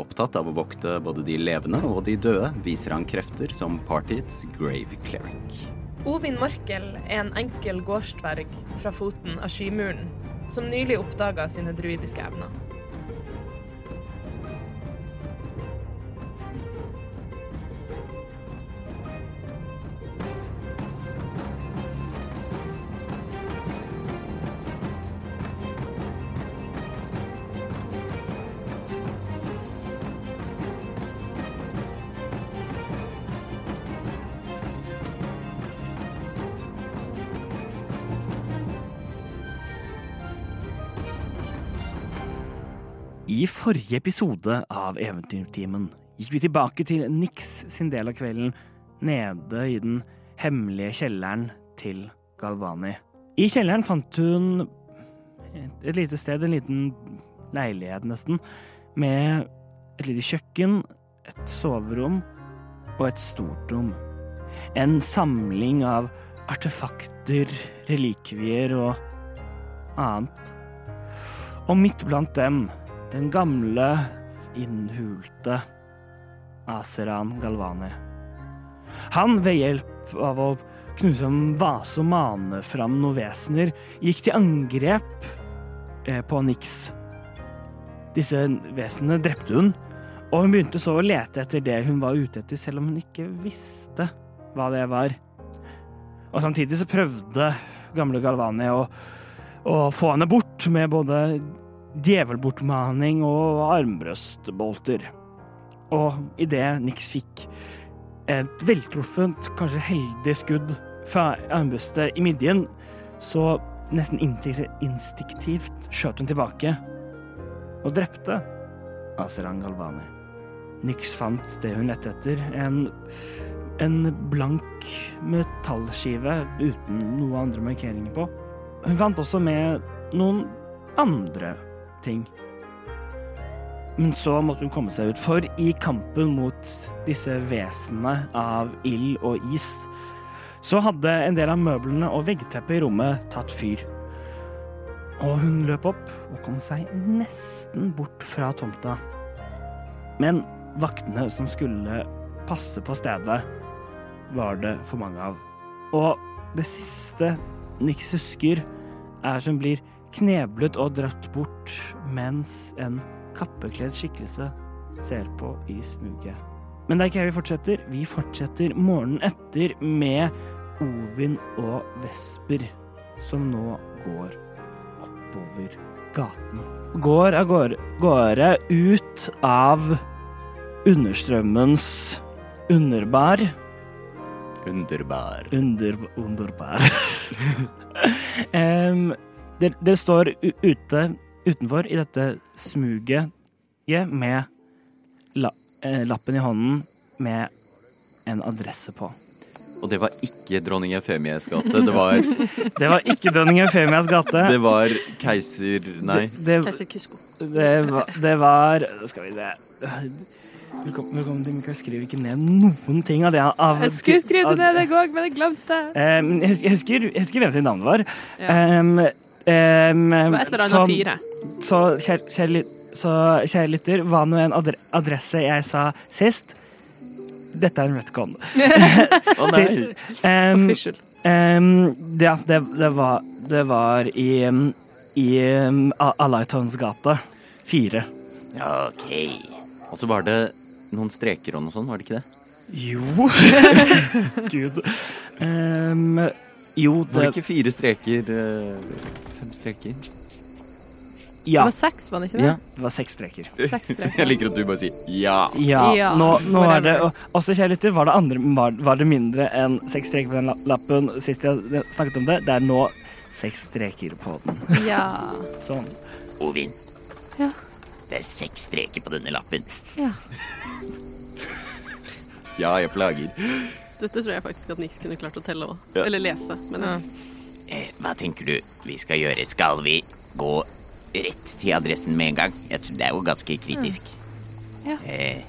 Opptatt av å vokte både de levende og de døde, viser han krefter som partiets grave cleric. Ovin Morkel er en enkel gårdsdverg fra foten av Skymuren, som nylig oppdaga sine druidiske evner. I forrige episode av Eventyrtimen gikk vi tilbake til Nix sin del av kvelden nede i den hemmelige kjelleren til Galvani. I kjelleren fant hun et lite sted, en liten leilighet nesten, med et lite kjøkken, et soverom og et stort rom. En samling av artefakter, relikvier og annet. Og midt blant dem den gamle, innhulte Aseran Galvani. Han, ved hjelp av å knuse en vase og mane fram noen vesener, gikk til angrep eh, på Nix. Disse vesenene drepte hun, og hun begynte så å lete etter det hun var ute etter, selv om hun ikke visste hva det var. Og samtidig så prøvde gamle Galvani å, å få henne bort med både djevelbortmaning og armbrøstbolter. Og idet Nix fikk et veltruffent, kanskje heldig skudd fra armbrøstet i midjen, så nesten instinktivt skjøt hun tilbake og drepte Aseran Galvani. Nix fant det hun lette etter, en, en blank metallskive uten noe andre markeringer på. Hun fant også med noen andre ting. Men så måtte hun komme seg ut, for i kampen mot disse vesenene av ild og is, så hadde en del av møblene og veggteppet i rommet tatt fyr. Og hun løp opp og kom seg nesten bort fra tomta. Men vaktene som skulle passe på stedet, var det for mange av. Og det siste Nix husker, er som blir kneblet og dratt bort mens en kappekledd skikkelse ser på i smuget. Men det er ikke her vi fortsetter. Vi fortsetter morgenen etter med Ovin og Vesper, som nå går oppover gaten. Går av gårde, ut av understrømmens underbar. Underbar. Under, underbar. um, det, dere står ute utenfor i dette smuget med la, eh, lappen i hånden med en adresse på. Og det var ikke dronning Eufemias gate. Det var Det var ikke dronning Eufemias gate. Det var keiser Nei. Det, Keiser Kusko. det, var, det var Skal vi se Velkommen, velkommen til Mikael skriver ikke ned noen ting av det av, Jeg skulle skrive det ned jeg òg, men jeg glemte det. Um, jeg husker, jeg husker hvem sitt navn var. Ja. Um, um, Det var et eller som- fire. Så kjære, kjære, så, kjære lytter, hva nå en adre adresse jeg sa sist? Dette er en retcon. Å nei. Um, Official. um, ja, det, det, var, det var i, i um, A- Alaitons gate. Fire. Ja, OK. Og så var det noen streker og noe sånt, var det ikke det? Jo Gud. Um, jo, Var det det ikke fire streker? eh, Fem streker? Ja. Det var seks, var det ikke det? Ja. Det var seks streker. Seks streker. Jeg liker at du bare sier ja. Ja, Ja, nå, nå er det og Også, kjære lytter, var det, var, var det mindre enn seks streker på den lappen sist jeg snakket om det? Det er nå seks streker på den. Ja. Sånn. Ovin. Ja. Det er seks streker på denne lappen. ja. Ja, jeg plager. Dette tror jeg faktisk at Nix kunne klart å telle òg. Ja. Eller lese. Men Ja. Eh, hva tenker du vi skal gjøre? Skal vi gå rett til adressen med en gang? Jeg tror det er jo ganske kritisk. Ja. Eh,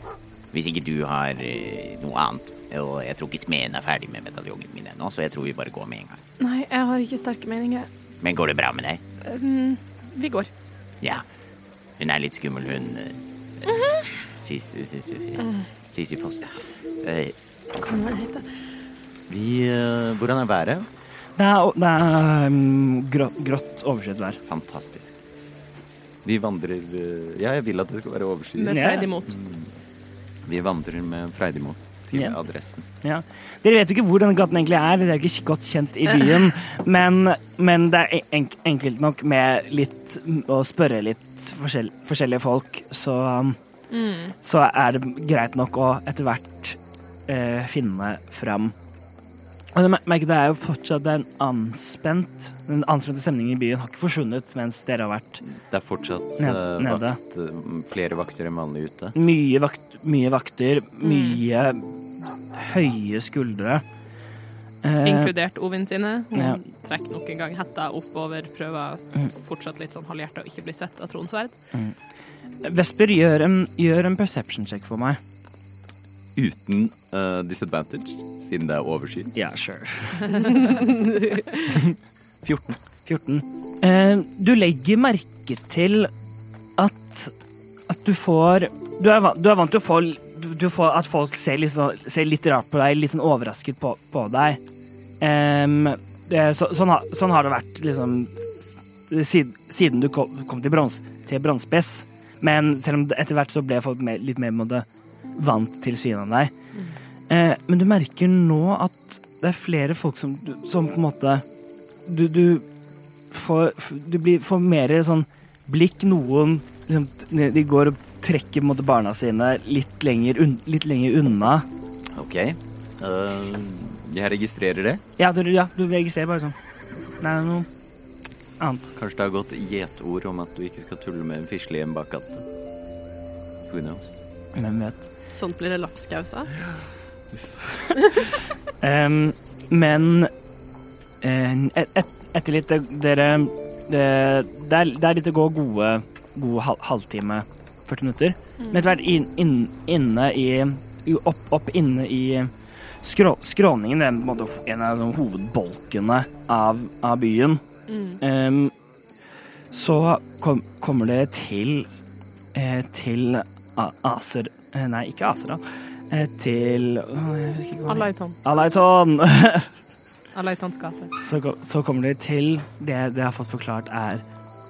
hvis ikke du har eh, noe annet. Og jeg tror ikke smeden er ferdig med medaljongen min ennå, så jeg tror vi bare går med en gang. Nei, jeg har ikke sterke meninger. Men går det bra med deg? Um, vi går. Ja. Hun er litt skummel, hun. Uh, Sisi Sisi Foss. Eh, Kan være heter. Vi eh, Hvordan er været? Det er, det er um, grå, grått overskyet vær. Fantastisk. Vi vandrer eh, Ja, jeg vil at det skal være overskyet. Med Ja. freidig mot. Vi vandrer med freidig mot til Ja. adressen. Ja. Dere vet jo ikke hvor denne gaten egentlig er, det er jo ikke godt kjent i byen. Men, men det er enk enkelt nok med litt å spørre litt forskjell forskjellige folk, så, um, Mm. så er det greit nok å etter hvert eh, finne fram. Og merke, merker det er jo fortsatt en anspent Den anspente stemningen i byen har ikke forsvunnet mens dere har vært Det er fortsatt Ned- eh, nede. vakt, eh, flere vakter enn vanlig ute. mye, vakt, mye vakter, mye høye skuldre. Eh, Inkludert Ovin sine. Hun Ja. trekker nok en gang hetta oppover, prøver Mm. fortsatt litt sånn halvhjerta å ikke bli sett av Tronsverd. Vesper, gjør en, gjør en perception check for meg. Uten uh, disadvantage, siden det er overskyet. Ja, sure. 14. 14. Uh, du legger merke til at, at du får du er, du er vant til å få du, du får at folk ser litt, sånn, ser litt rart på deg, litt sånn overrasket på, på deg. Um, det, så, sånn, har, sånn har det vært liksom siden, siden du kom, kom til, brons, til. Men selv om det etter hvert så ble folk mer, litt mer med måte, vant til av deg. Eh, men du merker nå at det er flere folk som, som på en måte Du, du får, du blir, får mer sånn blikk. Noen liksom, de går og trekker måte, barna sine litt lenger, un, litt lenger unna. OK. Uh, jeg registrerer det. Ja, du, ja, du registrerer bare sånn. Nei, noe annet. Kanskje det har gått gjetord om at du ikke skal tulle med en fisle i en bakgate. Who knows? Hvem vet. Sånt blir det lapskaus av. um, men eh, et, et, etter litt Dere det, det, er, det er litt å gå gode, gode hal, halvtime, 40 minutter. Men etter hvert inn, inn, inne i opp, opp inne i skrå, skråningen, det er en, måte en av de hovedbolkene av, av byen, Mm. um, så kom, kommer det til eh, til Aser... eh, Nei, ikke Asera. Eh, til det Alaiton. Alaiton! Alaitons gate. så, så kommer de til det de har fått forklart er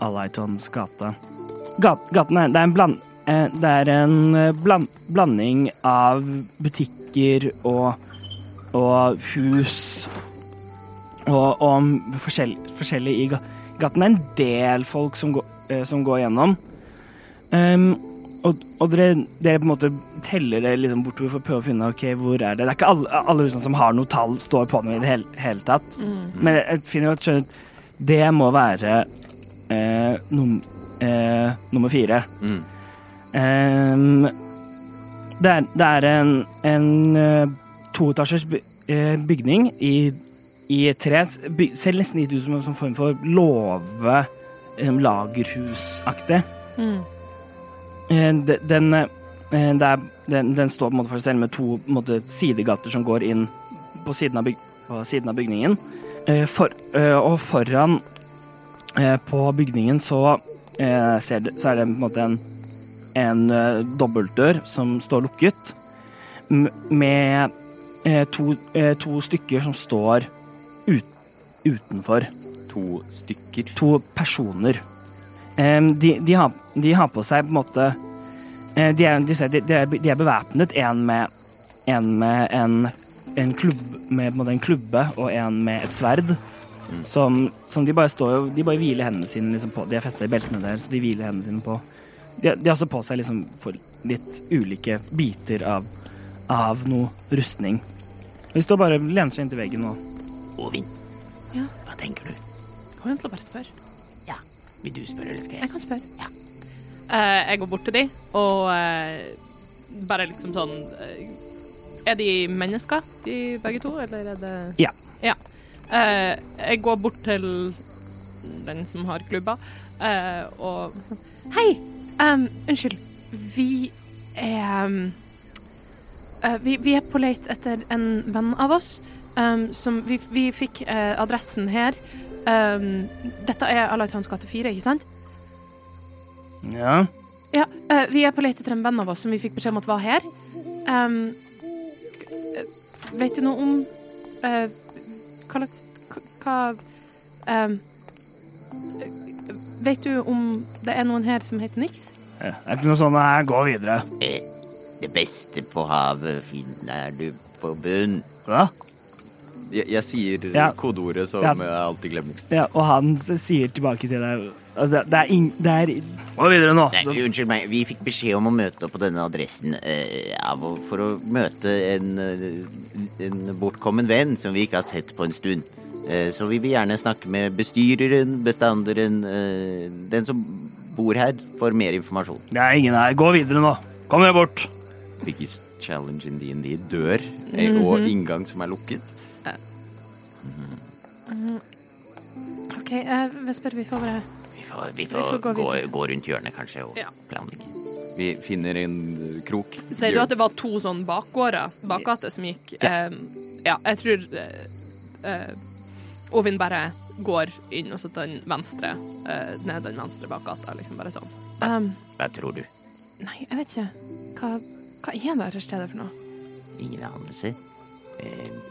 Alaitons gate. Gat, gaten er, det er en, bland, eh, det er en eh, bland, blanding av butikker og, og hus og, og forskjell, forskjellig i ga- gaten. Det er en del folk som går, eh, som går gjennom. Um, og, og dere, dere på en måte teller det liksom bortover for å prøve å finne ok, hvor er det. Det er ikke alle, alle husene som har noe tall, står på dem i det hele, hele tatt. Men jeg finner at skjønner, det må være eh, num, eh, nummer fire. Mm. Ehm, det, er, det er en, en eh, toetasjers eh, bygning i, i tre. Ser nesten litt ut som en form for låve eh, lagerhusaktig. Mm. Eh, Den, der, er, den, den står på en måte for seg selv med to måte, sidegater som går inn på siden av, byg, på siden av bygningen. Eh, For, eh, og foran eh, på bygningen så, eh, ser så er det på en måte en, en eh, dobbeltdør som står lukket, med eh, to, eh, to stykker som står ut, utenfor To stykker. to personer. De, de, har, de har på seg på en måte eh, De er, de, de, de er, de er bevæpnet. En med, en, med en, en, klubb, med på en, måte en klubbe og en med et sverd. Mm. Som, som de bare står og De bare hviler hendene sine liksom på De er festet i beltene der, så de hviler hendene sine på De, de har også på seg liksom for litt ulike biter av, av noe rustning. De står bare og lener seg inntil veggen og Ovin, Ja? hva tenker du? Kom igjen til å bare spørre? Vil du spørre, eller skal Jeg jeg? kan spørre. Ja. Uh, jeg går bort til de og uh, bare liksom sånn uh, Er de mennesker, de begge to, eller er det Ja. Ja. Eh, jeg går bort til den som har klubba, eh, og Hei! Um, unnskyld. Vi er um, eh, vi, vi er på leit etter en venn av oss. um, som vi, vi fikk adressen her. Um, dette er Alaitans gate 4, ikke sant? Ja. Ja, uh, vi er på leit etter en venn av oss som vi fikk beskjed om at var her. Um, vet du noe om uh, hva slags hva- um, Vet du om det er noen her som heter Nix? Det er ikke noe sånn her. Gå videre. Eh, Det beste på havet finner du på bunn. Hva? Jeg, jeg sier Ja. kodeordet som Ja. jeg alltid glemmer. Ja, og han sier tilbake til deg altså, det, er ing... Det er Gå videre nå. Nei, unnskyld meg, vi fikk beskjed om å møte opp på denne adressen eh, av, for å møte en, eh, en bortkommen venn som vi ikke har sett på en stund. Eh, så vi vil gjerne snakke med bestyreren, bestanderen, eh, den som bor her, for mer informasjon. det er ingen her. Gå videre nå. Kom dere bort. Biggest challenge in DND. Dør eh, og inngang som er lukket. OK, eh, Vesper, vi får bare Vi får, vi får får gå gå, gå rundt hjørnet, kanskje, og Ja. planlegge. Vi finner en eh, krok. Sier du at det var to sånn bakgårder, bakgater, som gikk em, Ja, jeg tror eh, eh, Ovin bare går inn og så tar den venstre eh, ned den venstre bakgata, liksom bare sånn. Um, Hva tror du? nei, jeg vet ikke. Hva, hva er dette stedet for noe? Ingen anelse? Eh,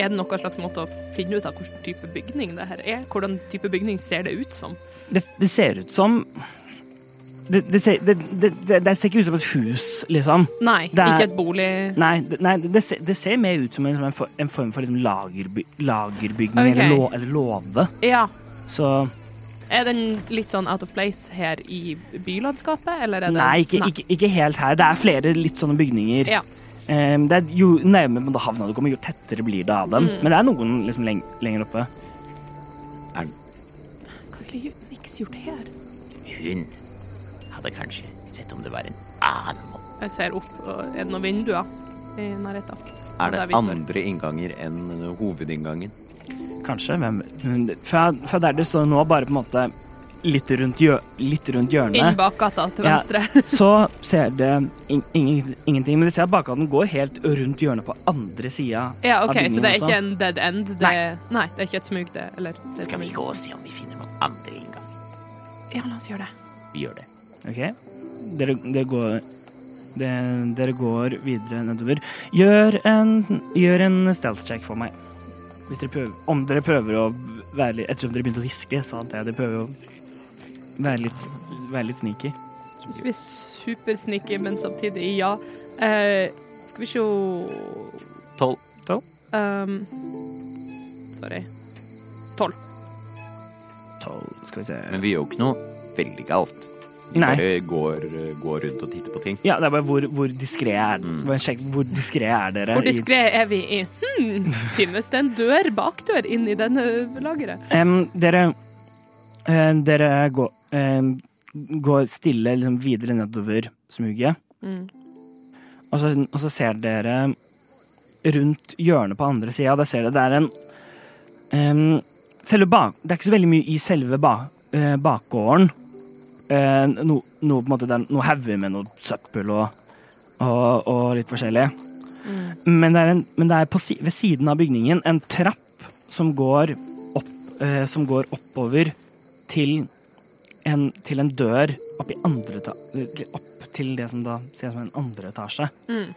Er det noen slags måte å finne ut av hvilken type bygning det her er? Hvordan type bygning ser det ut som? Det, det ser ut som det, det, ser, det, det, ser ikke ut som et hus, liksom. Nei, Det er- ikke et bolig... Nei, det, nei, det, ser, det ser mer ut som en, en, for, en form for liksom lagerby, lagerbygning okay. eller, lå, eller låve. Ja. Så Er den litt sånn out of place her i bylandskapet, eller er det nei ikke, Ikke, ikke helt her. Det er flere litt sånne bygninger. Ja. Ehm, det er jo nærmere havna du kommer, jo tettere blir det av dem. Mm. Men det er noen liksom leng, lenger oppe. Er Hva ville Nix gjort her? hun hadde kanskje sett om det var en annen mann. Jeg ser opp, og er det noen vinduer i nærheten? Er det andre innganger enn hovedinngangen? Kanskje. Hvem fra, fra der det står nå, bare på en måte litt rundt, litt rundt Inn bakgata til Ja. venstre. så ser det in, in ingenting. Men du ser at bakgaten går helt rundt hjørnet på andre sida. Ja, OK, så det er også. ikke en dead end? Det, nei. nei, det er ikke et smug, det? Eller det Skal vi gå og se om vi finner noen andre inngang? Ja, la oss gjøre det. Vi gjør det. Ok, dere, dere går det, Dere går videre nedover. Gjør en, gjør en stealth check for meg. Hvis dere prøver, om dere prøver å være litt Ettersom dere begynte å hviske, så antar jeg dere prøver å være litt, vær litt sneaky. Ikke vi supersneaky, men samtidig ja. Uh, skal vi se Tolv. um, Sorry. Tolv. Tolv, skal vi se Men vi gjør jo ikke noe veldig galt. Vi Nei. bare går, går rundt og titter på ting. Ja, det er bare hvor, hvor diskré er, Mm. bare sjekk hvor diskré er dere. Hvor diskré er vi i Hm, finnes det en dør, bakdør, inn i denne lageret? Um, dere Dere går, em, går stille liksom videre nedover smuget, Mm. og så, og så ser dere rundt hjørnet på andre sida. Der ser dere det er en selve bak, Det er ikke så veldig mye i selve ba, eh, bakgården. Eh, no, no, på en måte, det er noe hauger med noe søppel og, og, og litt forskjellig. Mm. Men det er, en, men det er på, ved siden av bygningen en trapp som går, opp, eh, som går oppover til en, til en dør opp i andre opp til det som da ser ut som en andre etasje. Mm.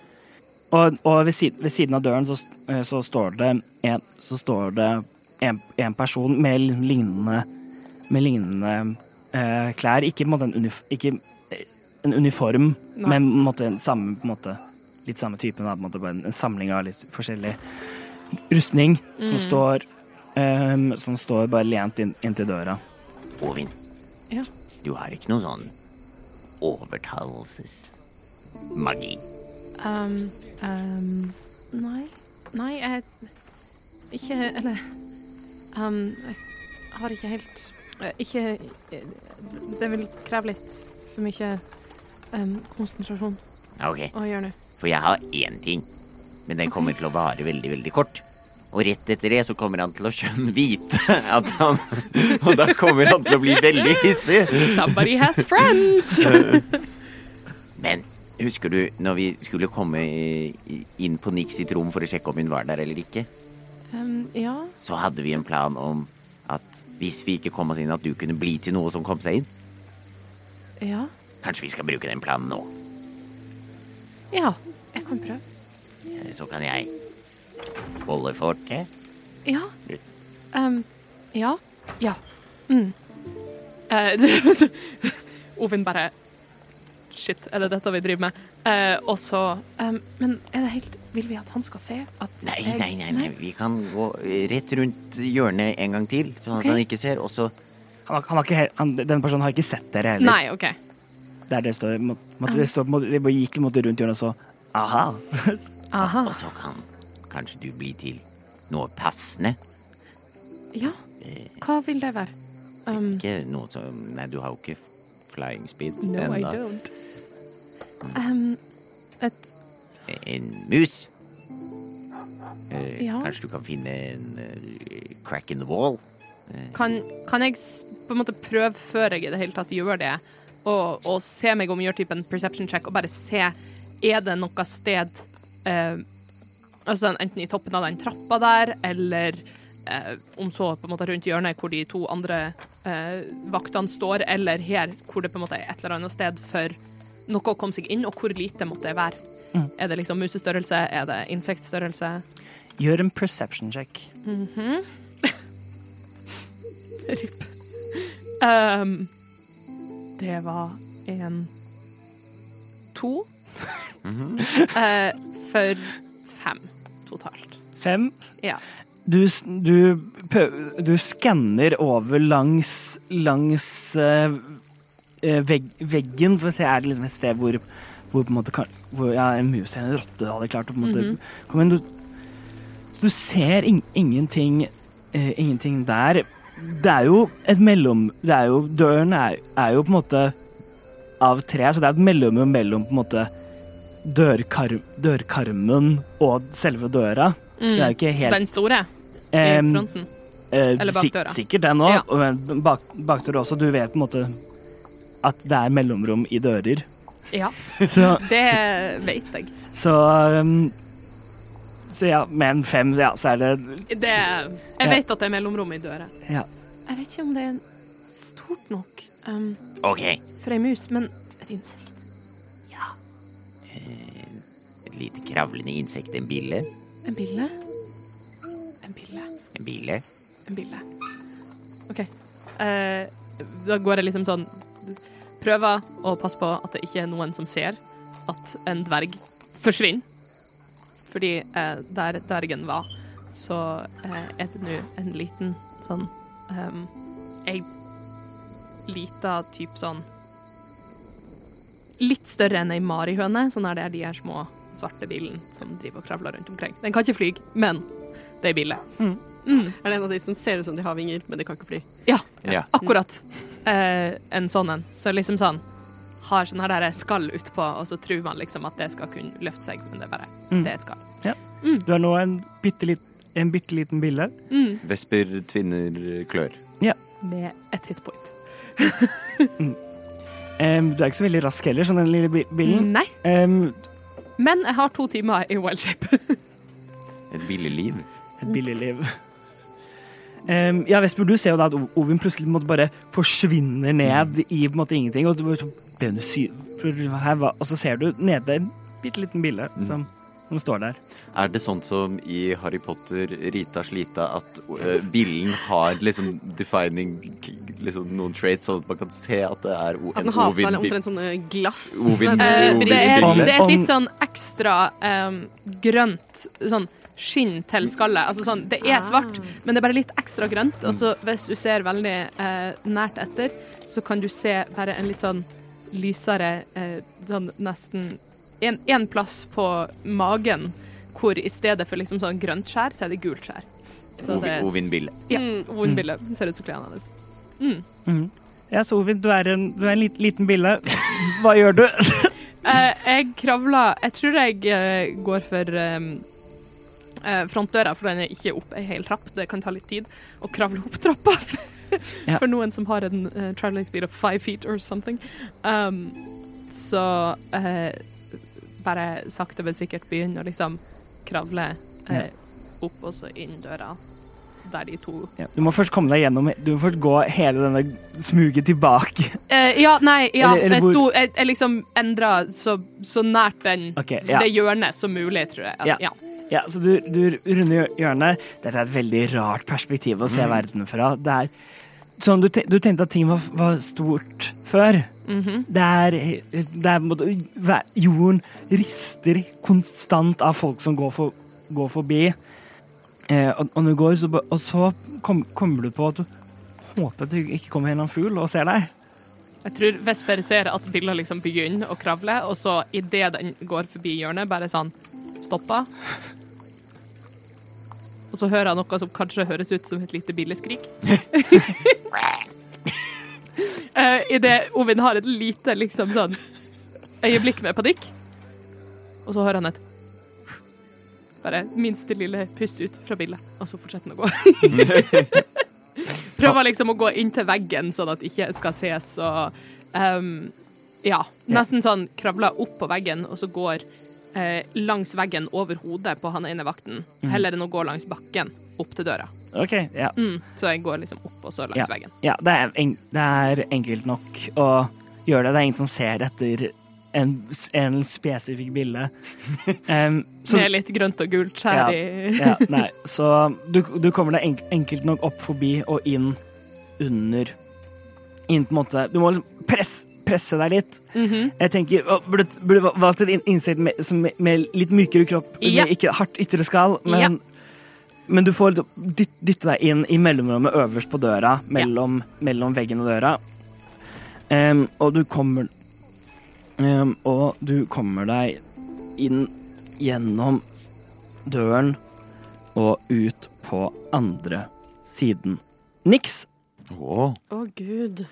Og, og ved, siden, ved siden av døren så, eh, så står det en, så står det en, en person med liksom lignende med lignende eh, klær. Ikke, på en unif ikke eh, en uniform, Nei. men på en måte, en samme, på en måte, litt samme typen. Da, måte, en, samling av litt forskjellig rustning som, Mm. står, um, som står bare lent inn, inntil døra. Ovin, Ja. du har ikke noe sånn overtalelsesmagi? Um, um, nei. Nei, jeg Ikke Eller um, Jeg har ikke helt eh, Ikke eh, Det vil kreve litt for mye um, konsentrasjon okay. å gjøre nå. for jeg har én ting. Men den kommer til å vare veldig, veldig kort. Og rett etter det så kommer han til å skjønne vite at han Og da kommer han til å bli veldig hissig. Somebody has friends! Men husker du når vi skulle komme inn på Nix sitt rom for å sjekke om hun var der eller ikke? um, ja. Så hadde vi en plan om at hvis vi ikke kom oss inn, at du kunne bli til noe som kom seg inn. Ja. Kanskje vi skal bruke den planen nå. Ja. Jeg kan prøve. Eh, Så kan jeg holde fortet. Ja. Um, ja. Ja. Mm. Uh, Ovin bare Shit, er det dette vi driver med? Uh, og så um, Men er det helt Vil vi at han skal se at Nei, jeg- nei, nei, nei. Vi kan gå rett rundt hjørnet en gang til, sånn at han ikke ser. Og så Han han har ikke, han, den personen har ikke sett dere heller. Nei, OK. Der det står, må, måtte det står, må, det gikk rundt hjørnet og så Aha. Aha. Og så kan kanskje du bli til noe passende. Ja. Hva vil det være? Um, Ikke noe som Nei, du har jo ikke flying speed no, I ennå. don't. Um, et En mus. Uh, Ja. Kanskje du kan finne en uh, crack in the wall. kan, kan jeg på en måte prøve før jeg i det hele tatt gjør det, og, og se meg om gjør typen en perception check, og bare se er det noe sted altså Enten i toppen av den trappa der, eller eh, om så på en måte rundt hjørnet hvor de to andre eh, vaktene står, eller her hvor det på en måte er et eller annet sted for noe å komme seg inn, og hvor lite måtte det være. Er det liksom musestørrelse? Er det insektstørrelse? Gjør en perception check. RIP. Um, det var en to. Eh, for fem totalt. Fem. Ja. Du, du, du skanner over langs, langs eh, vegg, veggen for å se er det liksom et sted hvor, hvor, på en måte hvor ja, en mus eller en rotte hadde klart å på en måte komme inn. Du, du ser in ingenting, uh, ingenting der. Det er jo et mellom det er jo, Døren er, er jo på en måte av tre, så det er et mellomrom mellom på en måte dørkar, dørkarmen og selve døra. Det er jo ikke helt Den store i fronten. eh, eller bak sik- døra. Sikkert den òg, Ja. bak, bakdøra også. Du vet på en måte at det er mellomrom i dører. Ja, Så, det vet jeg. så, um, så ja, med en fem, ja, så er det Det, jeg vet at det er mellomrom i døra. Ja. Jeg vet ikke om det er stort nok um, okay. for ei mus, men et insekt. Eh, Et lite kravlende insekt. En bille. En bille? En bille. En bille. En bille. OK. Eh, da går jeg liksom sånn Prøver å passe på at det ikke er noen som ser at en dverg forsvinner. Fordi eh, der dvergen var, så eh, er det nå en liten sånn um, Ei lita type sånn Litt større enn ei marihøne. Sånn er det de her små svarte bilen som driver og kravler rundt omkring. Den kan ikke fly, men det er billig. Mm. Mm. Er det en av de som ser ut som de har vinger, men de kan ikke fly? Ja, Ja. akkurat. Eh, en sånn en. Så liksom sånn Har sånn her skall utpå, og så tror man liksom at det skal kunne løfte seg, men det er bare Mm. det er et skall. Du har nå en bitte, litt, en bitte liten bille. Mm. Vesper tvinner klør. Med et hitpoint. um, du er ikke så veldig rask heller, sånn den lille bilen. Nei, Em, men jeg har to timer i wild shape. Et liv. et billigliv. Um, ja, Vesper, du ser jo da at Ovin plutselig måtte bare forsvinner ned i på en måte ingenting. Og, du, her, og så ser du nede en bitte liten bille som, som står der. Er det sånn som i Harry Potter, Rita Slita, at uh, billen har liksom defining liksom noen traits, sånn at man kan se at det er o en Ovin-bil? omtrent sånne glass. Ovin- Sånne Eh, det, er, det er et litt sånn ekstra um, grønt sånn skinn til skallet. Altså sånn, det er svart, men det er bare litt ekstra grønt. Og så hvis du ser veldig eh, nært etter, så kan du se bare en litt sånn lysere eh, sånn nesten en, en plass på magen hvor i stedet for liksom sånn grønt skjær, så er det gult skjær. Så det er Ovin-bille. ja, Mm. Ovin-bilde. Ser ut som klærne hennes. Mm. Mm. Ja, så Ovin, du er en, du er en liten, liten bille. Hva gjør du? Eh, jeg kravler Jeg tror jeg eh, går for um, eh, frontdøra, for den er ikke opp ei hel trapp. Det kan ta litt tid å kravle opp trappa Ja. for noen som har en uh, traveling speed of five feet or something. Um, så eh, bare sakte, men sikkert begynne å liksom kravle eh, opp og så inn døra der de to Ja. Du må først komme deg gjennom Du må først gå hele denne smuget tilbake. Eh, ja, nei, ja. Eller- eller jeg, sto, jeg, jeg liksom endra så, så nært den, okay, ja. det hjørnet som mulig, tror jeg. Ja. Ja. Ja, så du, du runder hjørnet. Dette er et veldig rart perspektiv å se verden fra. Det er sånn du, te- du tenkte at ting var, var stort før. Mhm. Det er, det er måte, Jorden rister konstant av folk som går, for, går forbi. Eh, og, og, du går, så, og så kom, kommer du på at du håper at det ikke kommer en fugl og ser deg. Jeg tror Vesper ser at Billa liksom begynner å kravle, og så idet den går forbi hjørnet, bare sånn stopper. Og så hører han noe som kanskje høres ut som et lite billeskrik. uh, Idet Ovin har et lite liksom sånn øyeblikk med panikk, og så hører han et bare minste lille pust ut fra billet. og så fortsetter han å gå. Prøver liksom å gå inn til veggen, sånn at det ikke skal ses, og um, ja, nesten sånn kravler opp på veggen, og så går eh, langs veggen over hodet på han ene vakten, heller enn å gå langs bakken opp til døra. OK, ja. Mm, så jeg går liksom opp og så langs Ja. veggen. Ja, det er, en, det er enkelt nok å gjøre det. Det er ingen som ser etter en, en spesifikk bilde. Um, så, Med litt grønt og gult skjær i ja, nei, så du, du kommer deg enk, enkelt nok opp forbi og inn under Inn på en måte Du må liksom press, presse deg litt. Mhm. Jeg tenker Burde, burde valgt et innsikt insekt med, som med, med litt mykere kropp, Ja. med ikke hardt ytre skall, men Men du får liksom dyt- dytte deg inn i mellomrommet øverst på døra, mellom, mellom veggen og døra. Um, og du kommer um, Og du kommer deg inn gjennom døren og ut på andre siden. Niks, Å, Å, gud.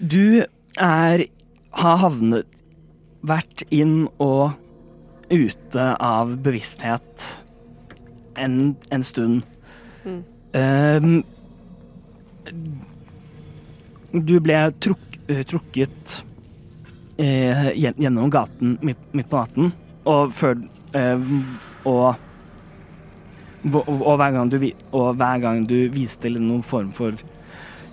Du er Har havnet Vært inn og ute av bevissthet en, en stund. Mm. Um, du ble truk, eh, trukket eh, gjennom gaten midt, midt på natten, og før eh, og, og, og, hver gang du, og hver gang du viste noen form for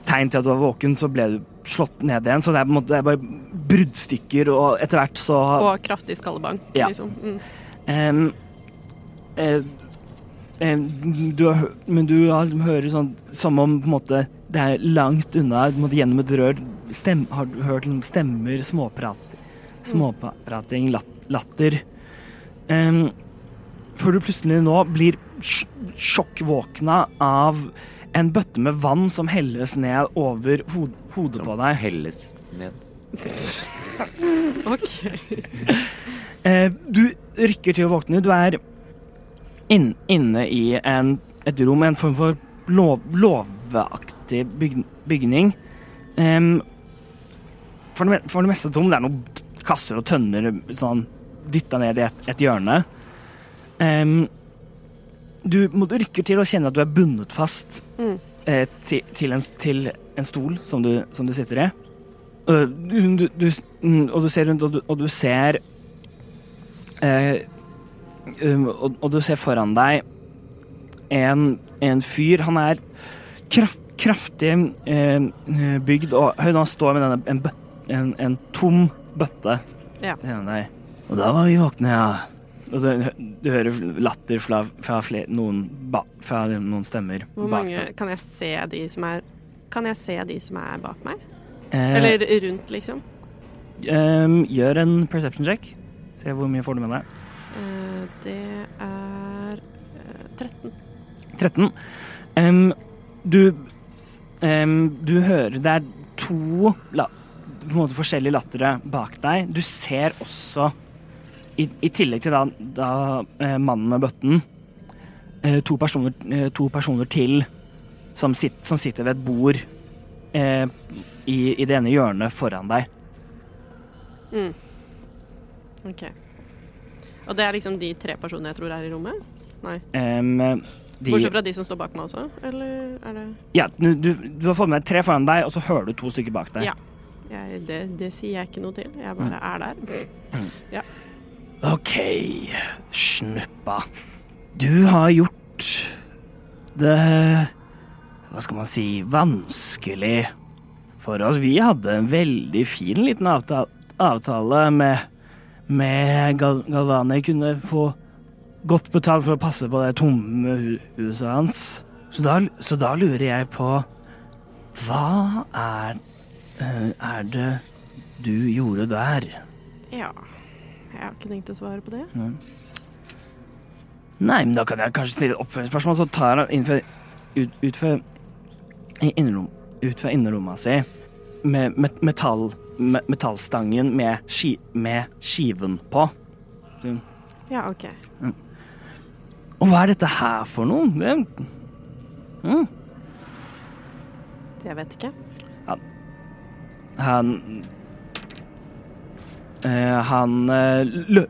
tegn til at du var våken, så ble du slått ned igjen. Så det er, måte, det er bare bruddstykker, og etter hvert så Og kraftig skallebank, Ja. liksom. Mm. Um, eh, du Men du har, hører sånn som om måte det er langt unna, måte gjennom et rør. Stem, har du hørt liksom stemmer, småprat, småprating, lat, latter. Um, før du plutselig nå blir sj- sjokkvåkna av en bøtte med vann som helles ned over hod, hodet på deg. Helles ned. OK. Eh, du rykker til å våkne. Du er inn, inne i en, et rom, en form for lov, låveaktig byg, bygning. Um, for, det, for det meste tom. Det er noen kasser og tønner sånn, dytta ned i et, et hjørne. Em, du, du rykker til og kjenner at du er bundet fast Mm. eh, til, til, en, til en stol som du, som du sitter i. Du, mm, og du ser rundt, og du, og ser eh, um, og, og du ser foran deg en, en fyr. Han er kraft, kraftig eh, bygd og høy. Han står med denne, en, en, en tom bøtte. Ja. Og da var vi våkne, ja. Og så, du hører latter fra, fra, flere, noen, ba, fra noen stemmer Hvor bak mange deg. Kan jeg se de som er Kan jeg se de som er bak meg? Eh, Eller rundt, liksom? ehm, gjør en perception check. Se hvor mye får du med deg. Eh, det er eh, 13. 13. Um, du um, Du hører Det er to la, på en måte forskjellige lattere bak deg. Du ser også, i, i tillegg til da, da eh, mannen med bøtten, eh, to, personer, eh, to personer til som, sitt, som sitter ved et bord eh, i, i det ene hjørnet foran deg. Mm. OK. Og det er liksom de tre personene jeg tror er i rommet? Nei. Um, de, Bortsett fra de som står bak meg også? Eller er det ja, du, du, du har fått med tre foran deg, og så hører du to stykker bak deg. Ja. jeg, det, det sier jeg ikke noe til. Jeg bare er der. OK, snuppa. Du har gjort det Hva skal man si vanskelig for oss. Vi hadde en veldig fin liten avtale, med, med Gal Galvani. Kunne få godt betalt for å passe på det tomme huset hans. Så da, så da lurer jeg på Hva er, eh, er det du gjorde der? Ja. Jeg har ikke tenkt å svare på det. Nei, men da kan jeg kanskje stille et oppfølgingsspørsmål, så tar han innenfor, ut, utfor i innerom, utfor innerrommet si med med metall, med, metallstangen med, ski, med skiven på. Ja, OK. Og hva er dette her for noe? Det, mm, Jeg vet ikke. han eh, Han eh,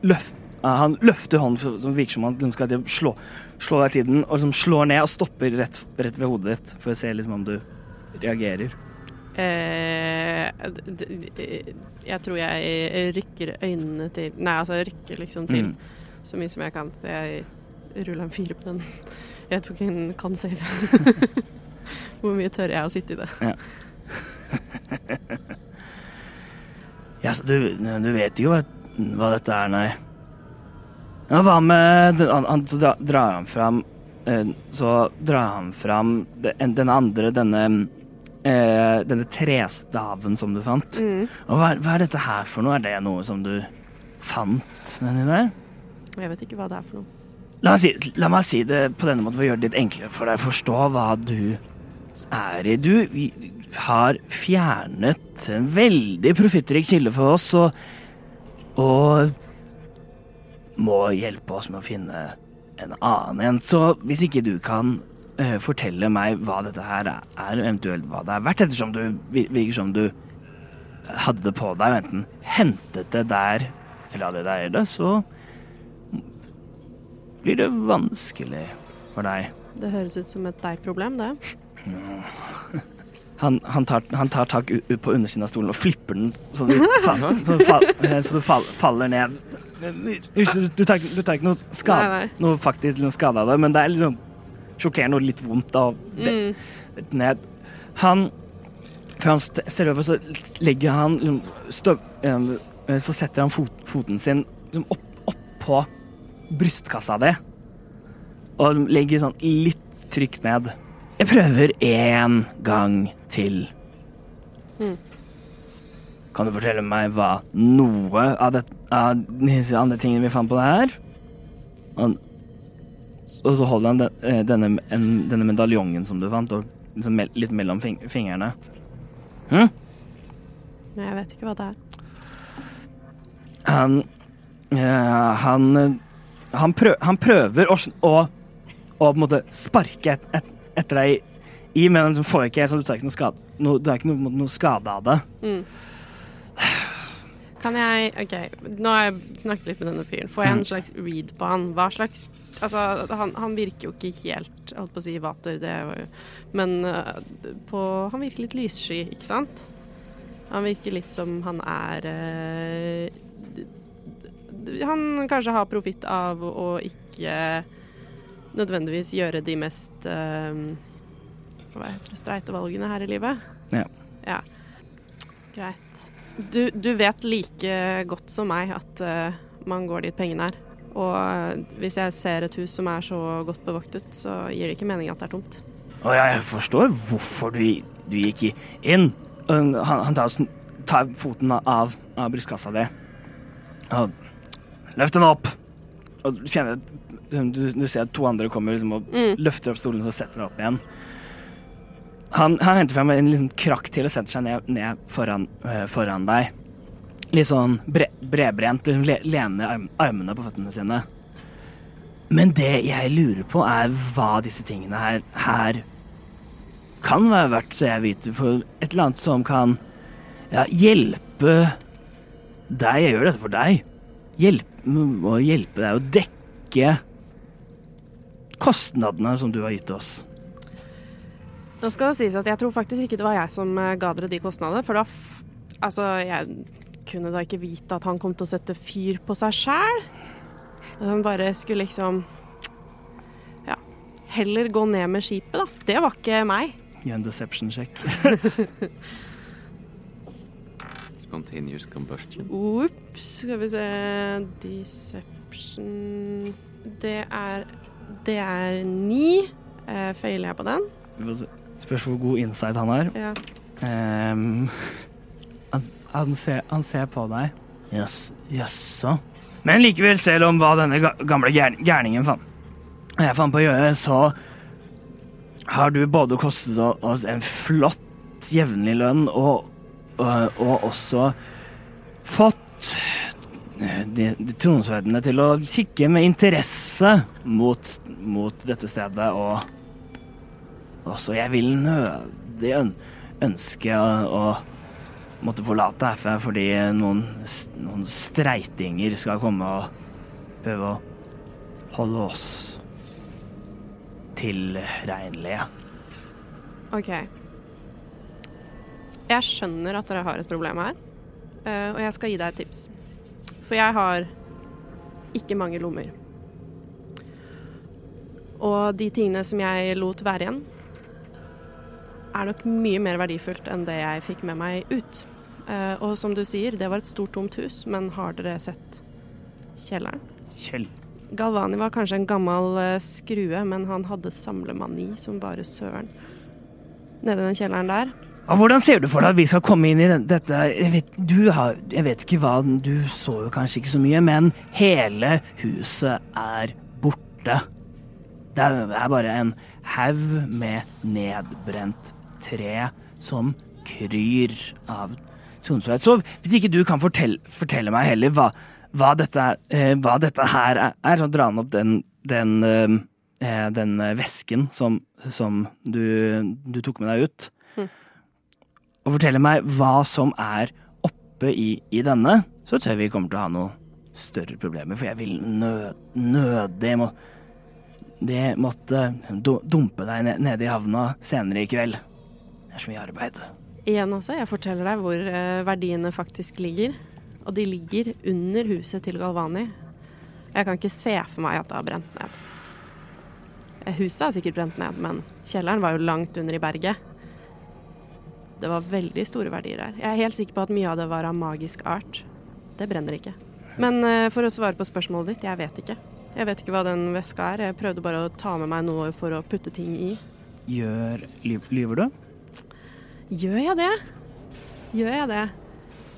løft, eh, han løfter hånden som virker som han skal slå, slå deg i tiden, og liksom slår ned og stopper rett, rett ved hodet ditt for å se liksom om du reagerer. Eh, jeg tror jeg rykker øynene til Nei, altså jeg rykker liksom til Mm. så mye som jeg kan. Jeg ruller en fire på den. Jeg tok en kan save. Hvor mye tør jeg å sitte i det? Ja, så du, du vet jo hva, hva dette er, nei. Ja, hva med den, han, han, Så dra, drar han fram eh, Så drar han fram den, den andre, denne eh, Denne trestaven som du fant. Mm. Og hva, hva er dette her for noe? Er det noe som du fant nedi der? Jeg vet ikke hva det er for noe. La meg, si, la meg si det på denne måten for å gjøre det litt enklere for deg å forstå hva du i. Du har fjernet en veldig profittrik kilde for oss, og, og må hjelpe oss med å finne en annen en. Så hvis ikke du kan uh, fortelle meg hva dette her er, og eventuelt hva det er verdt, ettersom du virker som du hadde det på deg, og enten hentet det der eller hadde det der, så blir det vanskelig for deg. Det høres ut som et deg-problem, det. Han, han, tar, han tar tak på undersiden av stolen og flipper den så du, fall, så du, fall, eh, så du fall, faller ned. Du, tar, du tar ikke noe, skade, noe faktisk noe skade av det, men det er liksom sjokkerende og litt vondt av det Mm. ned. Han Før han ser over, så legger han liksom, støv, eh, Så setter han fot, foten sin liksom, opp, på brystkassa di. Og legger sånn litt trykk ned. Jeg prøver én gang til. Mm. Kan du fortelle meg hva noe av, det, av disse andre tingene vi fant på det her? Og så holder han den, eh, denne, en, denne medaljongen som du fant, og liksom litt mellom fing fingrene. Hm? Nei, jeg vet ikke hva det er. Han eh, Han eh, han, prø han prøver å, å, å på en måte sparke et, et, etter deg i, men han får ikke så du tar ikke noe skade, no, du ikke noe, noe skade av det. Mm. Kan jeg OK, nå har jeg snakket litt med denne fyren. Får jeg en Mm. slags read på han? Hva slags Altså, han, han virker jo ikke helt holdt på å si vater, det var jo Men eh, på Han virker litt lyssky, ikke sant? Han virker litt som han er d- Han kanskje har profitt av å ikke nødvendigvis gjøre de mest eh, Hva heter det, streite valgene her i livet. Ja. ja. Greit. Du, du vet like godt som meg at uh, man går dit pengene er. Og eh, hvis jeg ser et hus som er så godt bevoktet, så gir det ikke mening at det er tomt. Og jeg forstår hvorfor du, du gikk inn. Han, han tar, tar foten av, av brystkassa di. Og løft den opp. Og du kjenner at du, du ser at to andre kommer liksom, og Mm. løfter opp stolen og setter den opp igjen. Han, han henter frem en liksom, krakk til og setter seg ned, ned foran, øh, foran deg. Litt sånn bre, bredbrent, le, lener arm, armene på føttene sine. Men det jeg lurer på, er hva disse tingene her, her kan være verdt, så jeg vet, for et eller annet som kan ja, hjelpe deg. Jeg gjør dette for deg. Hjelpe, å hjelpe deg å dekke kostnadene som du har gitt oss. Nå skal det sies at jeg tror faktisk ikke det var jeg som eh, ga dere de kostnadene, for da f Altså, jeg kunne da ikke vite at han kom til å sette fyr på seg sjæl. Han bare skulle liksom Ja, heller gå ned med skipet, da. Det var ikke meg. Gjør en deception check. Spontaneous combustion. Ops, skal vi se Deception Det er Det er ni. Eh, feiler jeg på den? Spørs hvor god insight han har. Ja. Um, han, han, ser, han ser på deg. Jøss, Jaså? Men likevel, selv om hva denne gamle gærningen fant jeg fant på å gjøre, så har du både kostet oss en flott jevnlig lønn og, og, og også fått de, de tronsverdene til å kikke med interesse mot, mot dette stedet og også jeg vil nødig ønske å, å måtte forlate herfra fordi noen, noen streitinger skal komme og prøve å holde oss tilregnelige. OK. Jeg skjønner at dere har et problem her, eh, og jeg skal gi deg et tips. For jeg har ikke mange lommer. Og de tingene som jeg lot være igjen, er nok mye mer verdifullt enn det jeg fikk med meg ut. Eh, Og som du sier, det var et stort, tomt hus, men har dere sett kjelleren? Kjell. Galvani var kanskje en gammel eh, skrue, men han hadde samlemani som bare søren. Nede i den kjelleren der. Hvordan ser du for deg at vi skal komme inn i dette jeg vet, har, jeg vet ikke hva Du så jo kanskje ikke så mye, men hele huset er borte. Det er, bare en haug med nedbrent tre som kryr av tonsverd. Så hvis ikke du kan fortelle, fortelle meg heller hva, hva, dette, eh, hva dette her er, så dra han opp den, den, eh, eh, den vesken som, som du, du tok med deg ut og fortelle meg hva som er oppe i, i denne, så tror jeg vi kommer til å ha noe større problemer, for jeg vil nød, nødig må, det måtte dumpe deg ned, nede i havna senere i kveld. Det er så mye arbeid. Igjen også, jeg forteller deg hvor eh, verdiene faktisk ligger. Og de ligger under huset til Galvani. Jeg kan ikke se for meg at det har brent ned. Eh, Huset har sikkert brent ned, men kjelleren var jo langt under i berget. Det var veldig store verdier her. Jeg er helt sikker på at mye av det var av magisk art. Det brenner ikke. Men eh, for å svare på spørsmålet ditt, jeg vet ikke. Jeg vet ikke hva den veska er. Jeg prøvde bare å ta med meg noe for å putte ting i. Gjør Lyver du? Gjør jeg det? Gjør jeg det?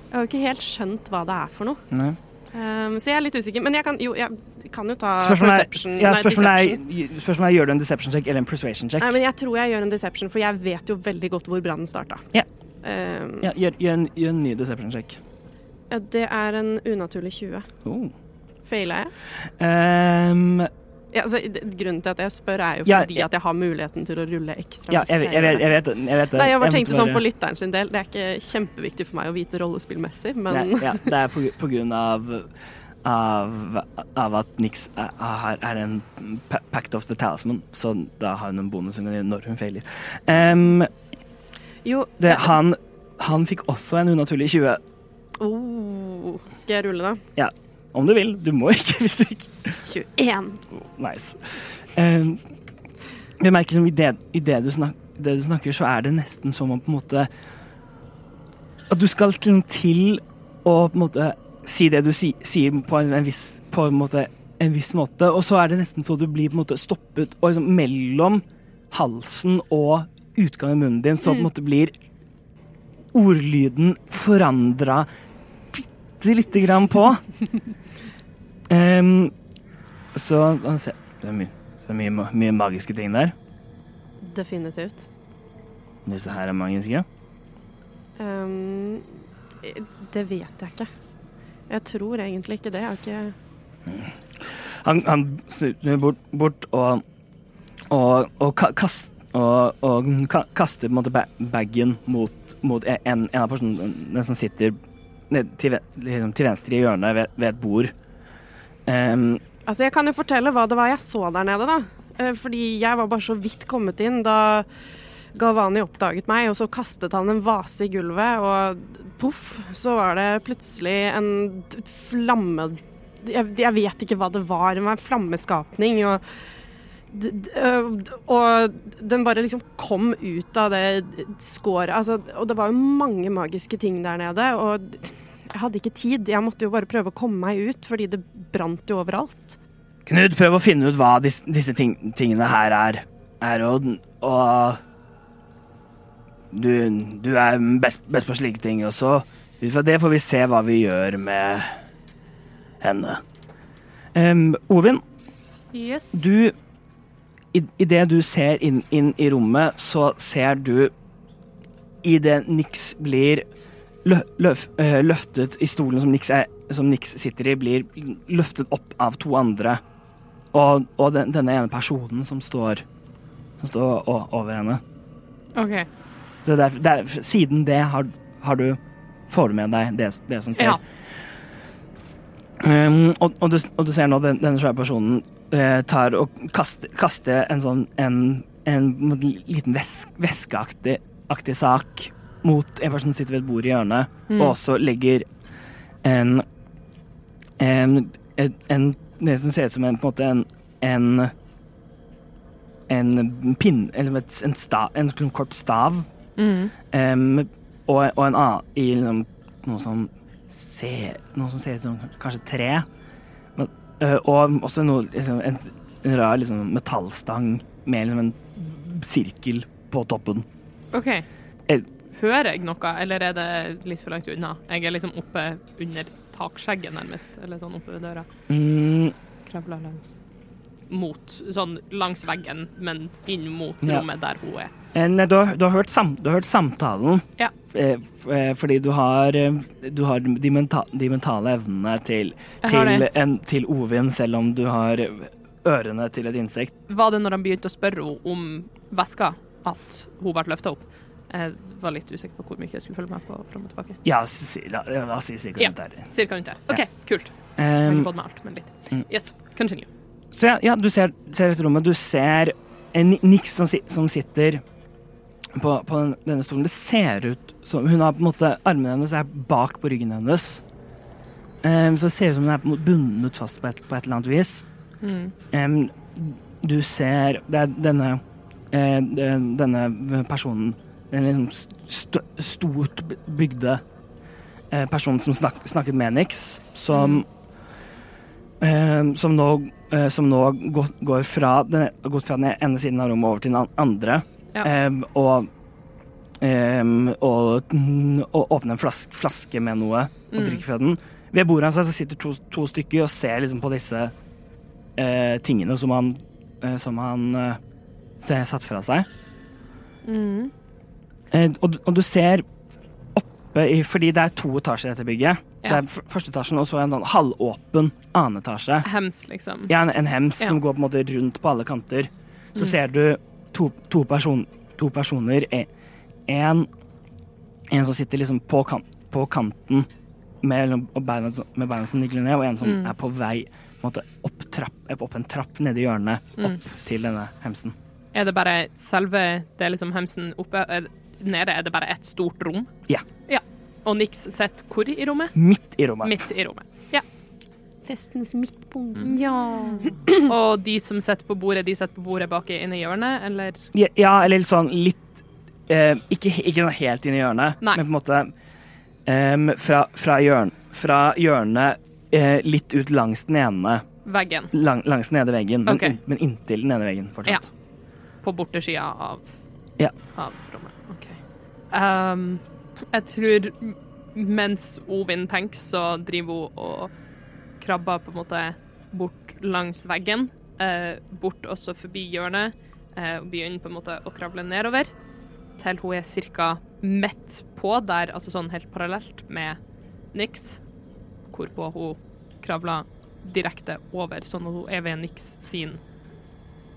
Jeg har jo ikke helt skjønt hva det er for noe. Nei. Um, så jeg er litt usikker. Men jeg kan jo, jeg kan jo ta Spørsmålet perception. er, ja, nei, spørsmålet deception. er, spørsmålet er gjør du en deception check eller en persuasion check. Nei, men jeg tror jeg gjør en deception, for jeg vet jo veldig godt hvor brannen starta. Ja. Um, Ja, gjør, gjør, en, gjør en ny deception check. ja, det er en unaturlig 20. Oh. Faila jeg? Um, Ja, altså, grunnen til at jeg spør, er jo Ja, fordi at jeg har muligheten til å rulle ekstra. ja, jeg, jeg, vet, jeg, vet, jeg vet det. Nei, jeg bare tenkte sånn for lytteren sin del. Det er ikke kjempeviktig for meg å vite rollespillmessig, men Nei, ja, det er på, på grunn av, av, av at Nix er, er, en pact of the talisman, så da har hun en bonus hun kan gjøre når hun feiler. Um, jo det, han, han fikk også en unaturlig 20, oh, Skal jeg rulle, da? Ja. om du vil. Du må ikke hvis du ikke 21. Nice. Um, jeg merker som i det, i det, du snak, det du snakker, så er det nesten som om på en måte At du skal til å på en måte si det du si, sier på en, viss, på en, måte, en viss måte, og så er det nesten så du blir på en måte stoppet og liksom mellom halsen og utgangen i munnen din, så på en måte blir ordlyden forandra bitte lite grann på. Um, så ser- det er, mye, det er mye, mye magiske ting der. Definitivt. Disse her er magiske. Um, det vet jeg ikke. Jeg tror egentlig ikke det. Jeg har ikke Han, han snur bort, bort og, og, og, kast, og, og kaster på en måte bagen mot, mot en, en av personene som sitter ned til, liksom, til venstre i hjørnet ved, ved et bord. Um, Altså, jeg kan jo fortelle hva det var jeg så der nede, da. Eh, Fordi jeg var bare så vidt kommet inn da Galvani oppdaget meg, og så kastet han en vase i gulvet, og poff, så var det plutselig en flamme... Jeg, jeg vet ikke hva det var, det var en flammeskapning, og og den bare liksom kom ut av det skåret. Altså, og det var jo mange magiske ting der nede. Og jeg hadde ikke tid. Jeg måtte jo bare prøve å komme meg ut, fordi det brant jo overalt. Knut, prøv å finne ut hva disse, disse ting, tingene her er. er og, og du, du er best, best på slike ting, og så ut fra det får vi se hva vi gjør med henne. Um, Ovin, Yes. du i, i det du ser inn, inn i rommet, så ser du i det Nix blir lø, løf, løftet i stolen som Nix, er, som Nix sitter i, blir løftet opp av to andre. Og, og den, denne ene personen som står, som står over henne. OK. Så det er, det er, siden det har, har du får du med deg det, det som skjer. Ja. Um, og, og, du, og du ser nå den, denne svære personen uh, tar og kaster, kaster en sånn en, en liten vesk, veskeaktig sak mot en person som sitter ved et bord i hjørnet, Mm. og også legger en en, en, Det som ser ut som en, på en måte en en, en pinn Eller en, sta, en kort stav Mm. Um, og, og en annen i liksom, noe som ser Noe som ser ut som kanskje tre. Men, uh, og også noe, liksom, en, en rar liksom, metallstang med liksom, en sirkel på toppen. OK. Eh. Hører jeg noe, eller er det litt for langt unna? Jeg er liksom oppe under takskjegget, nærmest. Eller sånn oppe ved døra. Mm, Kravler langs mot Sånn langs veggen, men inn mot Ja. rommet der hun er. Eh, nei, du, har, du, har sam, du har hørt samtalen. Ja. Eh, eh, fordi du har, du har de, mentale, de mentale evnene til, til, en, til Ovin, selv om du har ørene til et insekt. Var det når han begynte å spørre henne om veska, at hun ble løfta opp? Jeg var litt usikker på hvor mye jeg skulle følge med på fram og tilbake. Ja, si, la, ja, oss si cirka rundt der. Cirka rundt der. OK, kult. Jeg har Em, ikke fått med alt, men litt. Mm. Yes, continue. Så ja, ja du ser, ser dette rommet. Du ser en niks som, som sitter på, på denne stolen. Det ser ut som Hun har på en måte Armene hennes er bak på ryggen hennes. Um, så det ser ut som hun er på bundet fast på et, på et eller annet vis. Mm. Um, du ser Det er denne eh, Denne personen Den liksom st stort bygde eh, personen som snak snakket med Nix, som eh, Som nå, eh, som nå går, går fra den, gått fra den ene siden av rommet over til den andre. Ja. Em, og um, og, og åpne en flaske, flaske med noe og Mm. drikke fra den. Ved bordet hans så sitter to, to stykker og ser liksom på disse uh, tingene som han, uh, som han uh, ser satt fra seg. Mm. Eh, og, og du ser oppe i Fordi det er to etasjer i dette bygget. Det er første etasjen og så en sånn halvåpen annen etasje. Hems, liksom. Ja, en, en hems Ja. som går på en måte rundt på alle kanter. Så Mm. ser du to, to, person, to personer. e- En, en som sitter liksom på, kan, på kanten med, liksom- beina, med beina som nigler ned, og en som Mm. er på vei på måte, opp, trapp, opp en trapp nede i hjørnet, opp Mm. til denne hemsen. Er det bare selve det er liksom hemsen oppe er, Nede er det bare et stort rom? Ja. ja. Og Nix sitter hvor i rommet? Midt i rommet. Midt i rommet. Festens midtpunkt. Ja. Og de som sitter på bordet, de sitter på bordet bak i inne i hjørnet, eller? Ja, ja, eller sånn litt eh, ikke, ikke sånn helt inn i hjørnet, Nei. men på en måte em, fra, fra, hjørn, fra hjørnet eh, litt ut langs den ene Veggen. lang, Langs den ene veggen, men, okay. men inntil den ene veggen fortsatt. På bortesida av, Ja. av rommet. OK. Um, jeg tror mens Ovin tenker, så driver hun og krabber på en måte bort langs veggen. Eh, bort også forbi hjørnet. Eh, og begynner på en måte å kravle nedover. Til hun er ca. midt på der, altså sånn helt parallelt med Nix. Hvorpå hun kravler direkte over, sånn at hun er ved Nix sin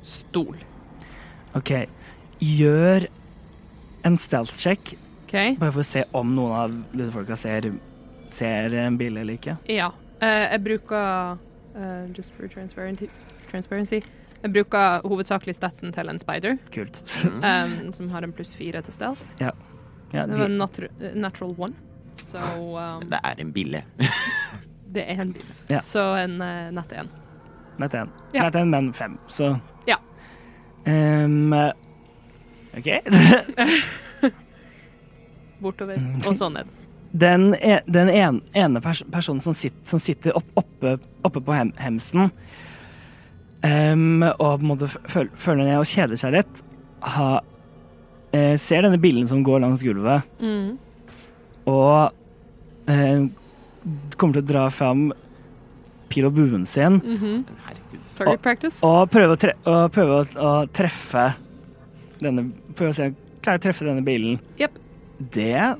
stol. OK. Gjør en stealth-sjekk, okay. bare for å se om noen av disse folka ser, ser en bil eller ikke. Ja. Eh, jeg bruker eh, just for transparency. transparency. Jeg bruker hovedsakelig statsen til en spider, Kult. um, som har en pluss fire til stealth. Ja, Det var de, natu natural one. Så um, Det er en bille. det er en bille. Ja. Så en uh, nett én. nett én. Ja. Nett én, men fem, så Ja. Um, OK. Bortover, Mm. og så ned. Den, e den en ene pers personen som, sitt, som sitter opp, oppe, oppe på hem hemsen um, og på en måte føl føler ned og kjeder seg litt, ha, uh, ser denne billen som går langs gulvet, Mm. og uh, kommer til å dra fram pil og buen sin mm -hmm. og, og prøve å, tre og prøve å, å treffe denne Prøve å se Klarer å treffe denne bilen. Yep. Det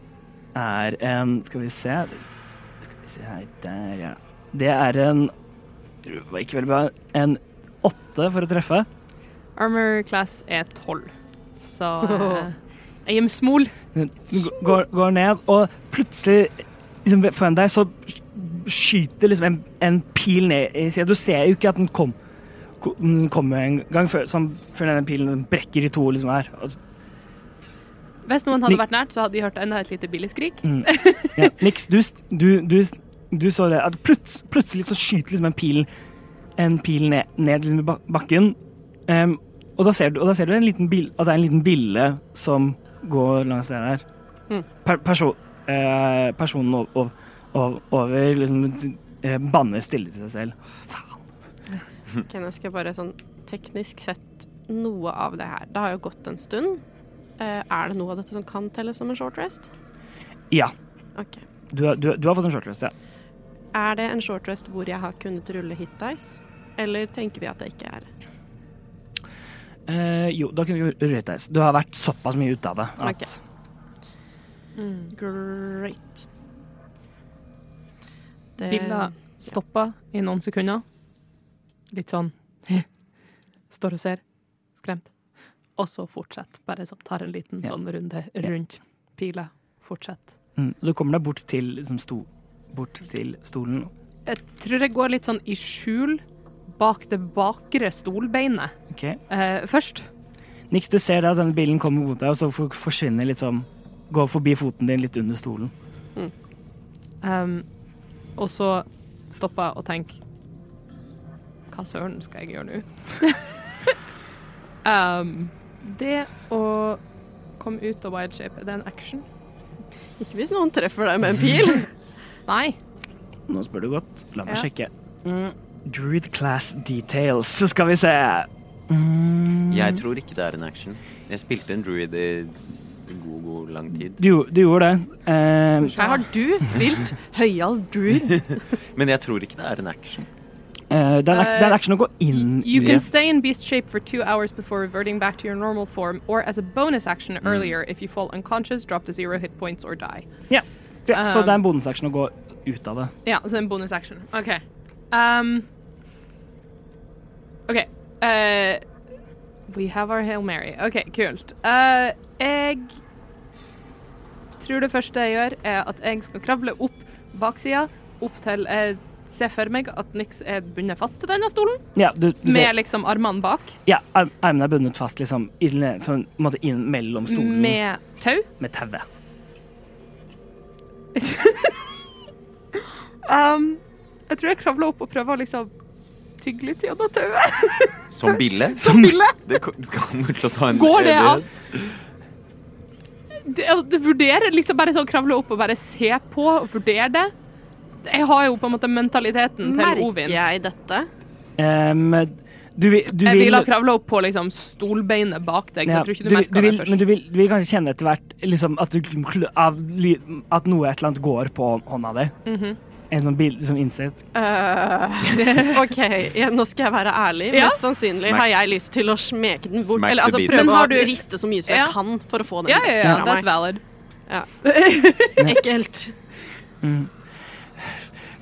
er en Skal vi se Skal vi se her Der, ja. Det er en det var ikke veldig bra. En åtte for å treffe. Armor class er tolv, så uh, jeg er smol. Den går, går ned, og plutselig liksom, foran deg så skyter liksom en, en pil ned i sida. Du ser jo ikke at den kom ko- den kommer en gang før, sånn, før denne pilen brekker i to liksom her. Og, Hvis noen hadde Ni- vært nært, så hadde de hørt enda et lite billigskrik. mm. ja, Nix, du, du, du, du så det at pluts, plutselig så skyter liksom en pil en pil ned, ned liksom i bakken. Um, og, da ser du, og da ser du en liten bil, at det er en liten bille som går langs det der. Mm. Per, perso, eh, personen over, ov- ov- over liksom eh, banner stille til seg selv. Ok, nå skal jeg bare sånn teknisk sett noe av det her. Det har jo gått en stund. Eh, er det noe av dette som kan telles som en short rest? Ja, Okay. du, har- du, du har fått en short rest, ja. Er det en short rest hvor jeg har kunnet rulle hit dice? Eller tenker vi at det ikke er? Eh, jo, da kunne vi hit dice. Du har vært såpass mye ute av det at okay. Mm. Great. Det- Billa ja. i noen sekunder. Litt sånn Står og ser. Skremt. Og så fortsett. Bare så, tar en liten Ja. sånn runde rundt pila. Fortsett. mm, Du kommer deg bort til, liksom, sto, bort til stolen. Jeg tror jeg går litt sånn i skjul bak det bakre stolbeinet okay. eh, først. Niks, du ser da denne bilen kommer mot deg, og så forsvinner litt sånn Går forbi foten din litt under stolen. Um, og så stopper jeg og tenker Hva søren skal jeg gjøre nå? um, det å komme ut av wild shape, er det en action? Ikke hvis noen treffer deg med en pil. Nei. Nå spør du godt. La meg Ja. sjekke. Mm, Druid class details, skal vi se. Mm, Jeg tror ikke det er en action. Jeg spilte en druid i god, god lang tid. du, du gjorde det. Uh, Her har du spilt høyal druid. Men jeg tror ikke det er en action. Eh, en- det er en action å gå inn You can stay in beast shape for two hours before reverting back to your normal form, or as a bonus action earlier, if you fall unconscious, drop to zero hit points or die. Ja, så Um, det er en bonusaction å gå ut av det. Ja, så en bonus action. OK. Um, OK. Uh, we have our Hail Mary. OK, kult. Uh, jeg tror det første jeg gjør, er at jeg skal kravle opp baksida, opp til jeg ser for meg at Nix er bundet fast til denne stolen, Ja, du, du med ser, liksom armene bak, ja, armene er bundet fast liksom inn, sånn, en måte inn mellom stolen med, tau? med tau. tauet. Um, jeg tror jeg kravler opp og prøver å liksom tygge litt gjennom tauet. Som bille? Som bille. Det ko- kommer til å ta en Går det an? Du Det, det vurderer liksom bare sånn kravle opp og bare se på og vurdere det. Jeg har jo på en måte mentaliteten til Merker Ovin. jeg dette? Um, du, vil- du Jeg vil vil ha kravla opp på liksom stolbeinet bak deg. så Ja, jeg tror ikke du, du, merker du vil, det først. men du vil, du vil kanskje kjenne etter hvert liksom, at, du, av, at noe et eller annet går på hånda di. Mhm. En sånn bil, som innsett. Uh, OK, ja, nå skal jeg være ærlig. Ja. Mest sannsynlig Smack. har jeg lyst til å smeke den bort. Eller altså prøve Men har å du- riste så mye som Ja. jeg kan for å få den Ja, ja, ja, that's valid. Ekkelt. This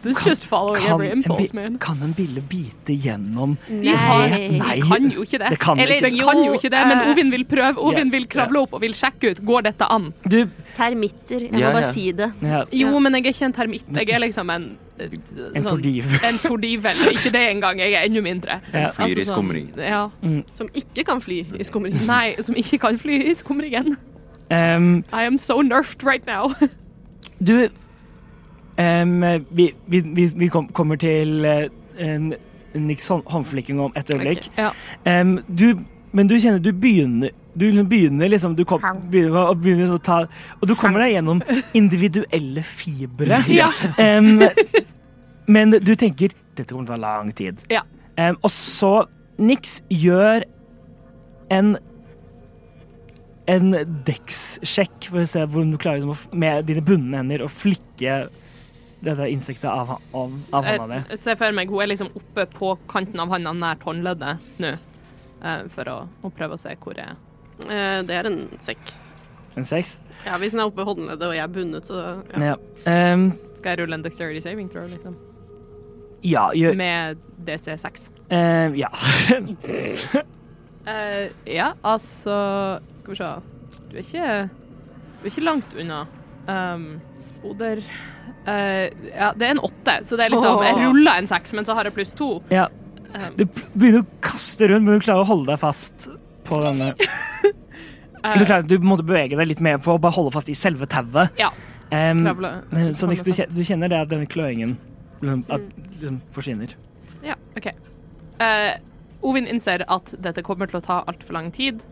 Kan- just following Kan every en, impulse, man. kan en bille bite gjennom De har, Nei. de kan jo ikke det. Det kan Eller ikke. kan jo ikke det, men eh, Ovin vil prøve. Ovin yeah. vil kravle opp og vil sjekke ut. Går dette an? Du Termitter. Jeg må Ja, bare ja. si det. ja, Jo, men jeg er ikke en termitt. Jeg er liksom en En En tordiv. En tordivel. Ikke det engang, jeg er enda mindre. Ja. Flyr i Altså sånn- skumring. Ja. Som ikke kan fly i skumringen. Nei, som ikke kan fly i skumringen. Um, I am so nerfed right now. du Vi, vi, vi, vi kom, kommer til eh, Nix håndflikking om et øyeblikk. Okay, Ja. Du, men du kjenner du begynner du liksom begynner liksom du kom, begynner, begynner ta Og du kommer deg gjennom individuelle fibre. Ja. Um, men du tenker dette kommer til å ta lang tid. Ja. Um, og så Nix gjør en en dex-sjekk for å se hvordan du klarer liksom, med dine bundne hender å flikke dette insektet av, av, av hånda di. Se for meg hun er liksom oppe på kanten av handa nært håndleddet nå. eh, For å, å prøve å se hvor jeg er. Eh, det er en seks. En seks. Ja, hvis den er oppe i håndleddet og jeg er bundet, så ja. Ja. Um, Skal jeg rulle en dexterity saving tror du, liksom? ja, gjør Med DC6. Uh, Ja. uh, ja, altså Skal vi se. Du er ikke, du er ikke langt unna. Um, spoder eh, Ja, det er en åtte, så det er liksom Jeg ruller en seks, men så har jeg pluss to. ja. Um, Du begynner å kaste rundt, men du klarer å holde deg fast på denne. eh, Du, klarer, du måtte bevege deg litt mer for å bare holde fast i selve tauet. Ja. Um, så Nix, du, du kjenner det at denne kløingen liksom, at, liksom, forsvinner. OK. Uh, Ovin innser at dette kommer til å ta altfor lang tid.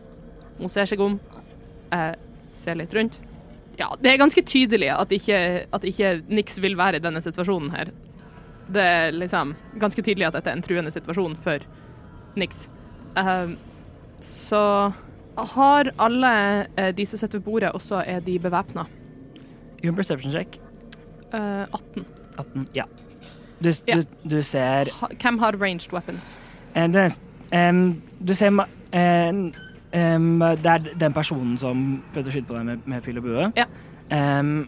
Hun ser seg om, uh, ser litt rundt. Ja, det er ganske tydelig at ikke, at ikke Nix vil være i denne situasjonen her. Det er liksom ganske tydelig at dette er en truende situasjon for Nix. Uh, så har alle uh, de som sitter ved bordet, også er de bevæpna? Gjør en perception check. Uh, 18. 18. Ja. Du, yeah. du, du ser Ha, hvem har ranged weapons? Uh, den, um, Du ser ma- em, Det er den personen som prøvde å skyte på deg med, med pil og bue. Ja. Um,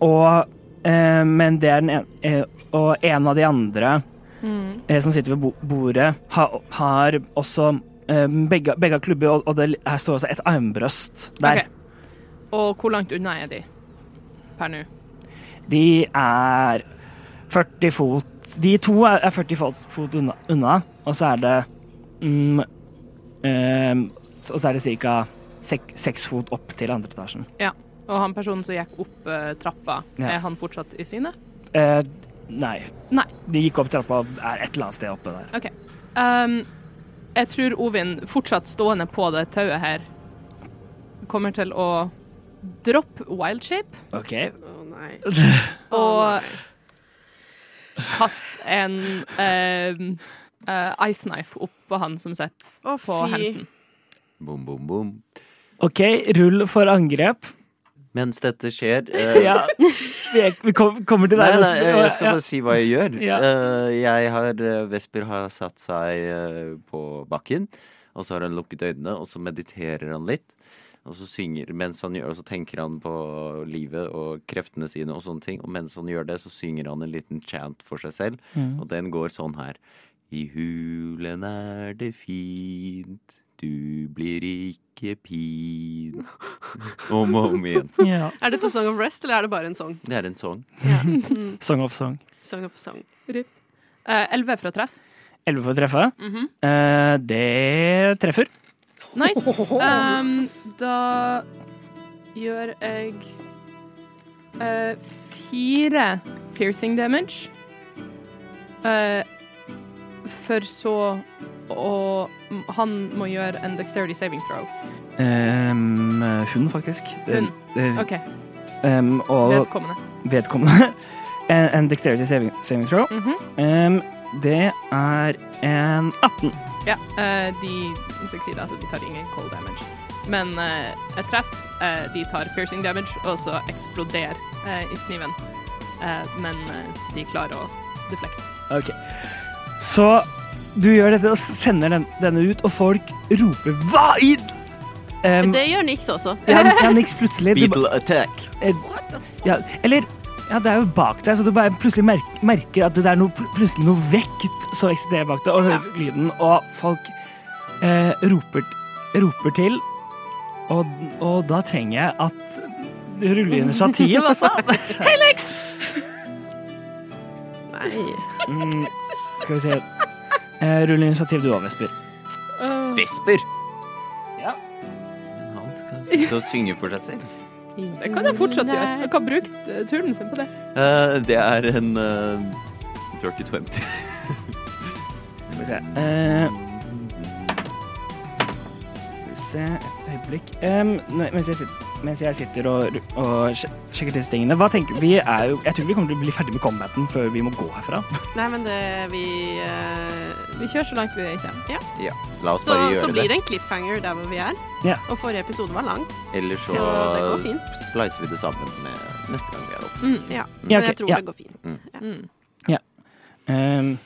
og um, Men det er den en, eh, Og en av de andre Mm. eh, som sitter ved bordet, har, har også begge, begge klubber, og, og det, her står også et armbrøst der. Okay. Og hvor langt unna er de per nå? De er 40 fot De to er er 40 fot, fot unna, unna, og så er det Um, Og så er det ca. seks fot opp til andre etasjen. Og han personen som gikk opp uh, trappa, Ja. er han fortsatt i syne? Uh, nei. Nei. De gikk opp trappa og er et eller annet sted oppe der. Okay. Um, jeg tror Ovin, fortsatt stående på det tauet her, kommer til å droppe wildshape OK. Å nei. og kaste en uh, eh, ice knife opp på han som sitter oh, på hemsen. Bom, bom, bom. OK, rull for angrep. Mens dette skjer eh, Ja. Vi, er, vi kom, kommer til deg. nei, nei, jeg skal Ja. bare si hva jeg gjør. Ja. Uh, jeg har eh, Vesper har satt seg uh, på bakken, og så har han lukket øynene, og så mediterer han litt. Og så synger mens han gjør Og så tenker han på livet og kreftene sine og sånne ting. Og mens han gjør det, så synger han en liten chant for seg selv, Mm. og den går sånn her. I hulen er det fint, du blir ikke pin Om og om igjen. Ja. Er dette Song of Rest, eller er det bare en sang? Det er en sang. Song of song. Song of Song. Eh, Elleve for å treffe. 11 for å treffe. Mhm. Eh, det treffer. Nice. Um, da gjør jeg uh, fire piercing damage. Eh, for så å Han må gjøre en dexterity saving throw. Um, hun, faktisk. Hun. Eh, OK, um, vedkommende. vedkommende. en, en dexterity saving, saving throw. Mhm. Um, det er en 18. Ja, uh, de succeeder, altså de tar ingen cold damage. Men uh, et treff, Uh, de tar piercing damage, og så eksploderer eh, i kniven. Eh, men eh, de klarer å deflekte. Ok. Så du gjør dette og sender den, denne ut, og folk roper 'hva i um, Det gjør Nix også. ja, ja, Nix plutselig Beetle attack. ja, Eller Ja, det er jo bak deg, så du bare plutselig merker, merker at det er noe, plutselig noe vekt som eksisterer bak deg, og hører lyden, og folk eh, roper, roper til. Og, og da trenger jeg at du ruller initiativ, altså. Hei, Lex! Nei. Mm, skal vi se. Eh, rull initiativ du òg, Vesper. Uh, Vesper! Ja. Han kan sitte og synge for seg selv. det kan jeg fortsatt gjøre. Jeg kan bruke turen sin på det. Uh, det er en uh, dirty 20. Skal vi se. Eh, skal vi se et øyeblikk. um, nei, mens, jeg sitter, mens jeg sitter og, og sjekker disse tingene, hva tenker vi er jo Jeg tror vi kommer til å bli ferdig med combaten før vi må gå herfra. Nei, men det vi eh, Vi kjører så langt vi kommer. Ja, la oss så, bare så blir det. det en cliffhanger der hvor vi er. Ja. Og forrige episode var lang. Eller så Så det splicer vi det sammen med neste gang vi er oppe. Mm. Ja. Ja, Men ok, jeg tror ja. det går fint. Mm. Ja. Mm. Em,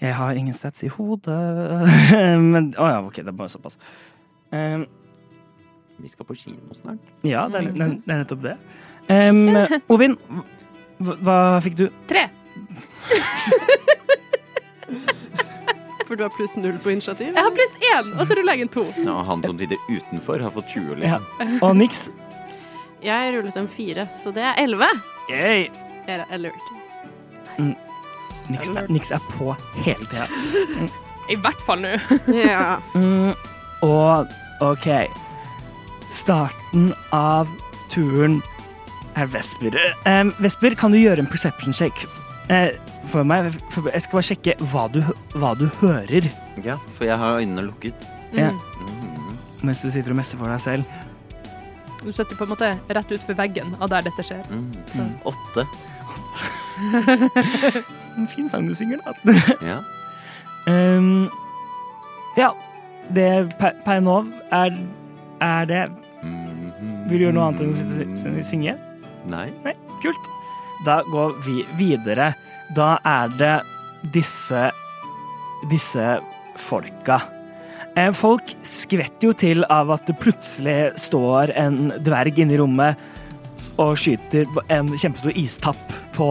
jeg har ingen stats i hodet Men Å ja, OK, det er bare såpass. Um, Vi skal på kino snart. ja, det er, det er det er nettopp det. Um, Ovin, hva, hva fikk du? Tre. For du har pluss null på initiativ? Jeg har pluss én, og så ruller jeg en to. Ja, han som sitter utenfor, har fått 20, Ja. liksom. Og niks? Jeg rullet en fire, så det er elleve. Yay. Jeg er alert. Niks, er- niks er på hele tida. I hvert fall nå. Ja. Mm, og OK. Starten av turen er Vesper. Um, Vesper, kan du gjøre en perception check eh, for meg? For jeg skal bare sjekke hva du, hva du hører Ja, for jeg har øynene lukket. Ja. Mm. Mm. mens du sitter og messer for deg selv. Du sitter på en måte rett utfor veggen av der dette skjer. Mm. Så. Åtte. En fin sang du synger, da. Ja. Um, ja. Det per, per nå er, er det. Vil du gjøre noe annet enn å sitte og synge? Nei. Nei, kult. Da går vi videre. Da er det disse disse folka. Eh, Folk skvetter jo til av at det plutselig står en dverg inne i rommet og skyter en kjempestor istapp på,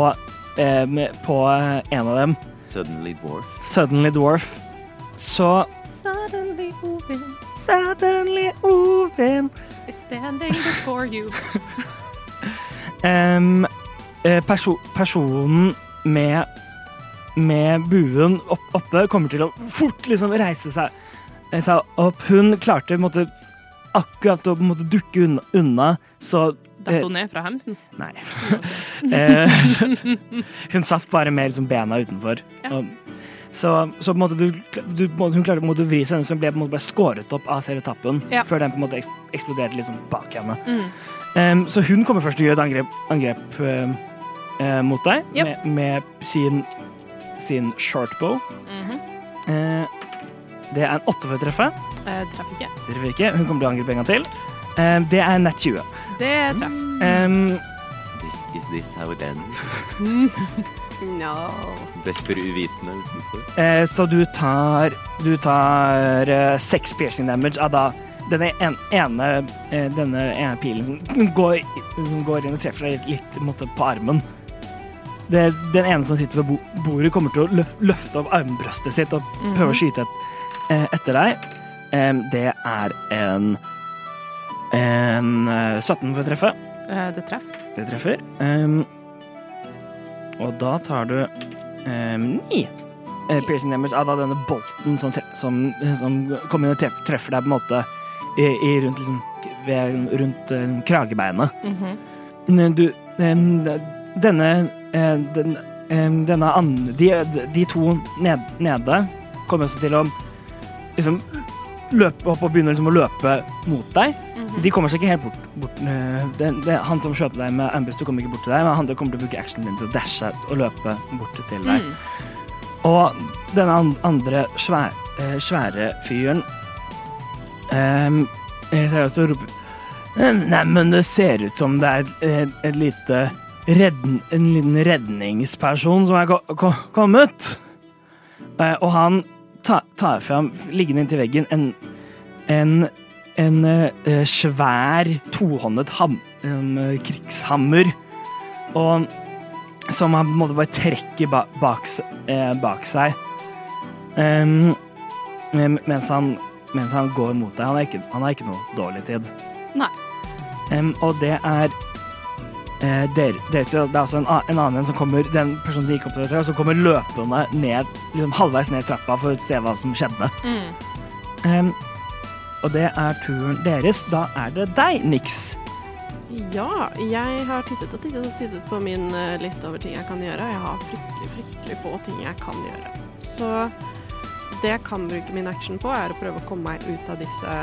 eh, på en av dem. Suddenly dwarf. Suddenly Dwarf. Så Suddenly Ovin Suddenly Ovin standing before you. Eh, perso personen med, med buen opp, oppe kommer til å fort liksom reise seg, eh, seg opp. Hun klarte måtte, akkurat å måtte dukke unna, unna så Datt hun ned fra hemsen? Nei. Eh, hun satt bare med liksom bena utenfor. Ja. Og, så, så du, du, hun klarte å vri seg, så hun ble bare skåret opp av selve tappen Ja. før den på en måte eksploderte liksom bak henne. Mm. Um, så hun kommer først til å gjøre et angrep, angrep em, eh, mot deg Yep. med, med sin, sin shortbow. Mhm. Eh, det er en åtte for å treffe. Eh, treffer ikke. Hun kommer til å angripe en gang til. Eh, det er nett 20. Det treffer. Em, This, is this how it ends? No. Vesper uvitende utenfor. eh, så du tar Du tar uh, seks piercing damage av da denne en, ene eh, Denne ene pilen som går, som går inn og treffer deg litt måte, på armen. Det, den ene som sitter ved bordet, kommer til å løfte opp armbrøstet sitt og prøve å skyte et, eh, etter deg. Det er en en eh, 17 for å treffe. Eh, det treffer. Det treffer. Og da tar du ni eh, piercing damage av denne bolten som, som, som kommer inn og treffer deg på en måte i, i rundt, liksom, ved, rundt eh, kragebeinet. Mm -hmm. Du, denne eh, den, em, denne andre de, de to ned, nede kommer også til å liksom løpe opp og begynne liksom å løpe mot deg. Mhm. De kommer seg ikke helt bort. bort eh, det, det, han som kjøper deg med armbrust, kommer ikke bort til deg, men han kommer til å bruke actionen din til å dashe og løpe bort til deg. Mm. Og denne andre svære, eh, svære fyren um, Jeg ser også roper Nei, men det ser ut som det er et, et lite redden, en liten redningsperson som er ko ko kommet. Eh, og han tar, tar fram, liggende inntil veggen, en, en, en eh, svær tohåndet ham, eh, krigshammer. og som han på en måte bare trekker ba bak, eh, bak seg. Um, mens, han, mens han går mot deg. Han har ikke, ikke noe dårlig tid. Nei. Um, og det er eh, dere, dere, Det er altså en, en annen en som kommer Den personen som gikk opp til dere, som kommer løpende ned, liksom halvveis ned trappa for å se hva som skjedde. Mm. Um, og det er turen deres. Da er det deg, Nix. Ja, jeg har tittet og tittet og tittet på min eh, liste over ting jeg kan gjøre. Jeg har fryktelig, fryktelig få ting jeg kan gjøre. Så det jeg kan bruke min action på, er å prøve å komme meg ut av disse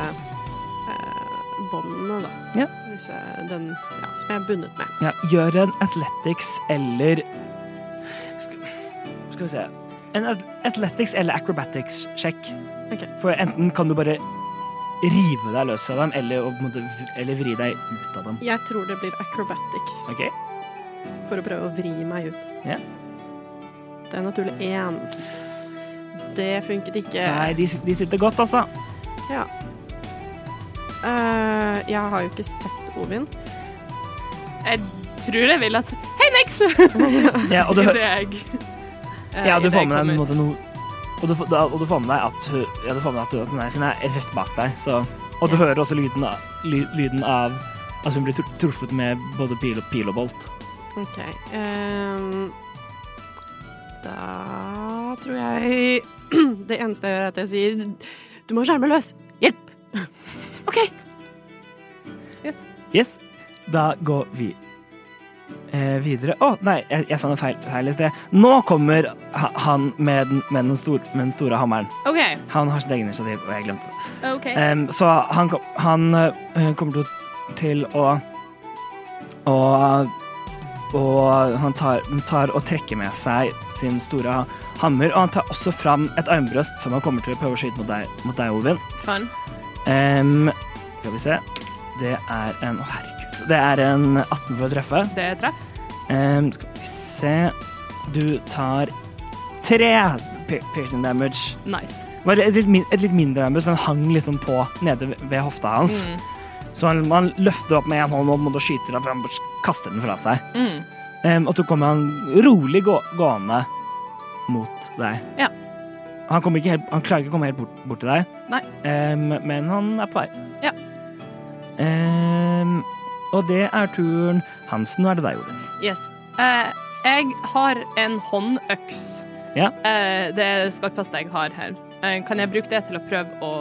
eh, båndene, da. Ja. Disse, den, ja, som jeg er bundet med. Ja, gjør en athletics eller skal, skal vi se En athletics eller acrobatics-sjekk. Okay. For enten kan du bare rive deg løs av dem, eller, måte eller vri deg ut av dem. Jeg tror det blir acrobatics Okay. for å prøve å vri meg ut. Ja. Det er naturlig én. Det funket ikke. Nei, de, de sitter godt, altså. Ja. Eh, jeg har jo ikke sett Ovin. Jeg tror jeg ville ha sagt Hei, Nix! Ja, og du, det er jeg Uh, ja, du får med deg måte noe og du, får- da, og du får med deg at ja, du får med deg at at hun er, er rett bak deg. Så, og du hører også lyden av, ly, lyden av at hun blir truffet med både pil og, pil og bolt. OK. Um, da tror jeg Det eneste jeg gjør, er at jeg sier Du må skjerme løs! Hjelp! OK. Yes. Yes, da går vi eh, videre. Å, nei, jeg, jeg sa noe feil, feil i sted. Nå kommer ha, han med den, med, den stor, med den store hammeren. OK. Han har sitt eget initiativ, og jeg glemte det. Okay. Um, så han, han uh, kommer til, til å Og, og han tar, tar og trekker med seg sin store hammer, og han tar også fram et armbrøst som han kommer til å prøve å skyte mot deg, mot deg Ovin. Fun. Em, skal vi se. Det er en Å, herregud. Det er en 18 for å treffe. Det treff. Um, skal vi se Du tar tre piercing damage. Nice. Bare et litt, et litt mindre damage, men hang liksom på nede ved- hofta hans. Mm. Så han, han, løfter opp med en hånd og skyter den fram han kaster den fra seg. Mm. Um, og så kommer han rolig gå, gående mot deg. Ja. Han, helt, han klarer ikke å komme helt bort, bort til deg. Em, men han er på vei. Ja. Um, og det er turen Hansen. Nå er det deg, Jorunn. Yes. Uh, jeg har en håndøks. Ja. Uh, det er det skarpeste jeg har her. Uh, kan jeg bruke det til å prøve å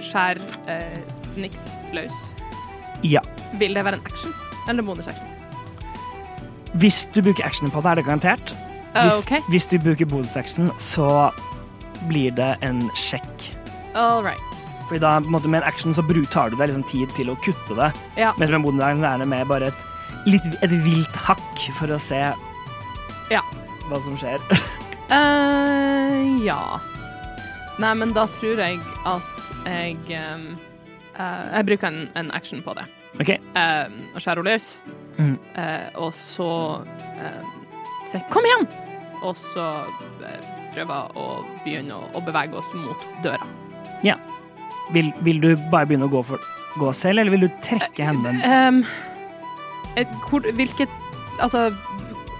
skjære niks løs? Ja. Vil det være en action eller bonusaction? Hvis du bruker actionen på det, er det garantert. Hvis, OK. hvis du bruker bonusaction, så blir det en sjekk. All right. Fordi da, på en måte, med en action så tar du deg liksom tid til å kutte det. Ja. Mens med en bondedag er det med bare et, litt, et vilt hakk for å se Ja. hva som skjer. uh, ja. Nei, men da tror jeg at jeg um, uh, Jeg bruker en, en action på det. OK. Um, og skjærer løs. Mm. Uh, og så um, jeg 'kom igjen!' Og så uh, prøve å begynne å, å bevege oss mot døra. Vil, vil du bare begynne å gå, for, gå selv, eller vil du trekke hendene? Um, et, hvor, hvilket Altså,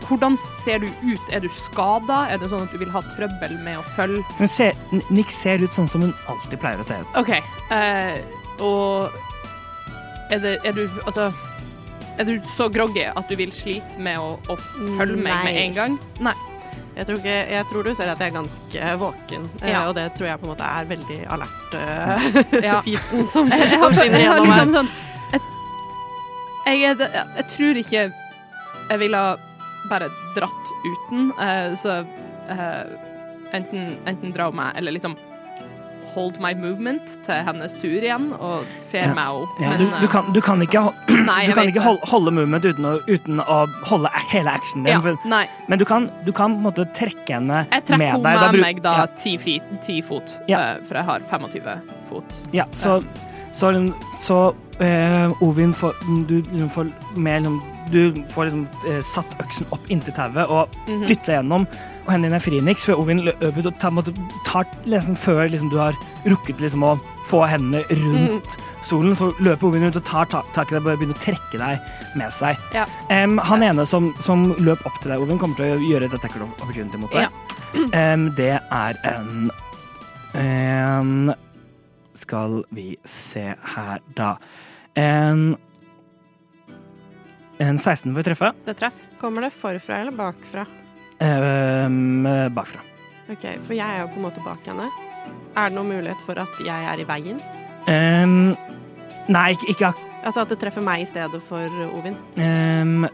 hvordan ser du ut? Er du skada? Er det sånn at du vil ha trøbbel med å følge Hun ser, Nick ser ut sånn som hun alltid pleier å se ut. OK. Uh, og er, det, er du Altså Er du så groggy at du vil slite med å, å følge meg med en gang? Nei. Jeg tror, ikke, jeg tror du ser at jeg er ganske våken, eh, Ja. og det tror jeg på en måte er veldig alert uh, Ja. som, som skinner har gjennom her. liksom sånn jeg, jeg, jeg tror ikke jeg ville bare dratt uten, uh, så uh, enten, enten dra meg, eller liksom hold my movement til hennes tur igjen, og fer Ja. meg opp. Ja, du, du, kan, du kan ikke, Nei, du kan ikke holde, holde movement uten å, uten å holde hele actionen din. ja, Nei. men du kan, du kan måte trekke henne Jeg trekker henne med meg da Ja, ti, feet, ti fot, Ja. eh, for jeg har 25 fot. ja, så så, så eh, Ovin får, du, får med liksom du får liksom eh, satt øksen opp inntil tauet og Mhm. dytter deg gjennom. Og hendene dine er Phoenix, før Ovin løper tar, liksom, Før liksom, du har rukket liksom, å få hendene rundt solen, så løper Ovin rundt og tar ta tak i deg og begynner å trekke deg med seg. Ja. Um, han ene som, som løp opp til deg, Ovin, kommer til å gjøre et attack opportunity mot deg. Em, det er en En Skal vi se her, da. En En 16 for å treffe. Det treff. Kommer det forfra eller bakfra? Em, bakfra. Ok, For jeg er jo på en måte bak henne. Er det noen mulighet for at jeg er i veien? Um, nei, ikke, ikke ak... Altså at det treffer meg i stedet for Ovin? Um,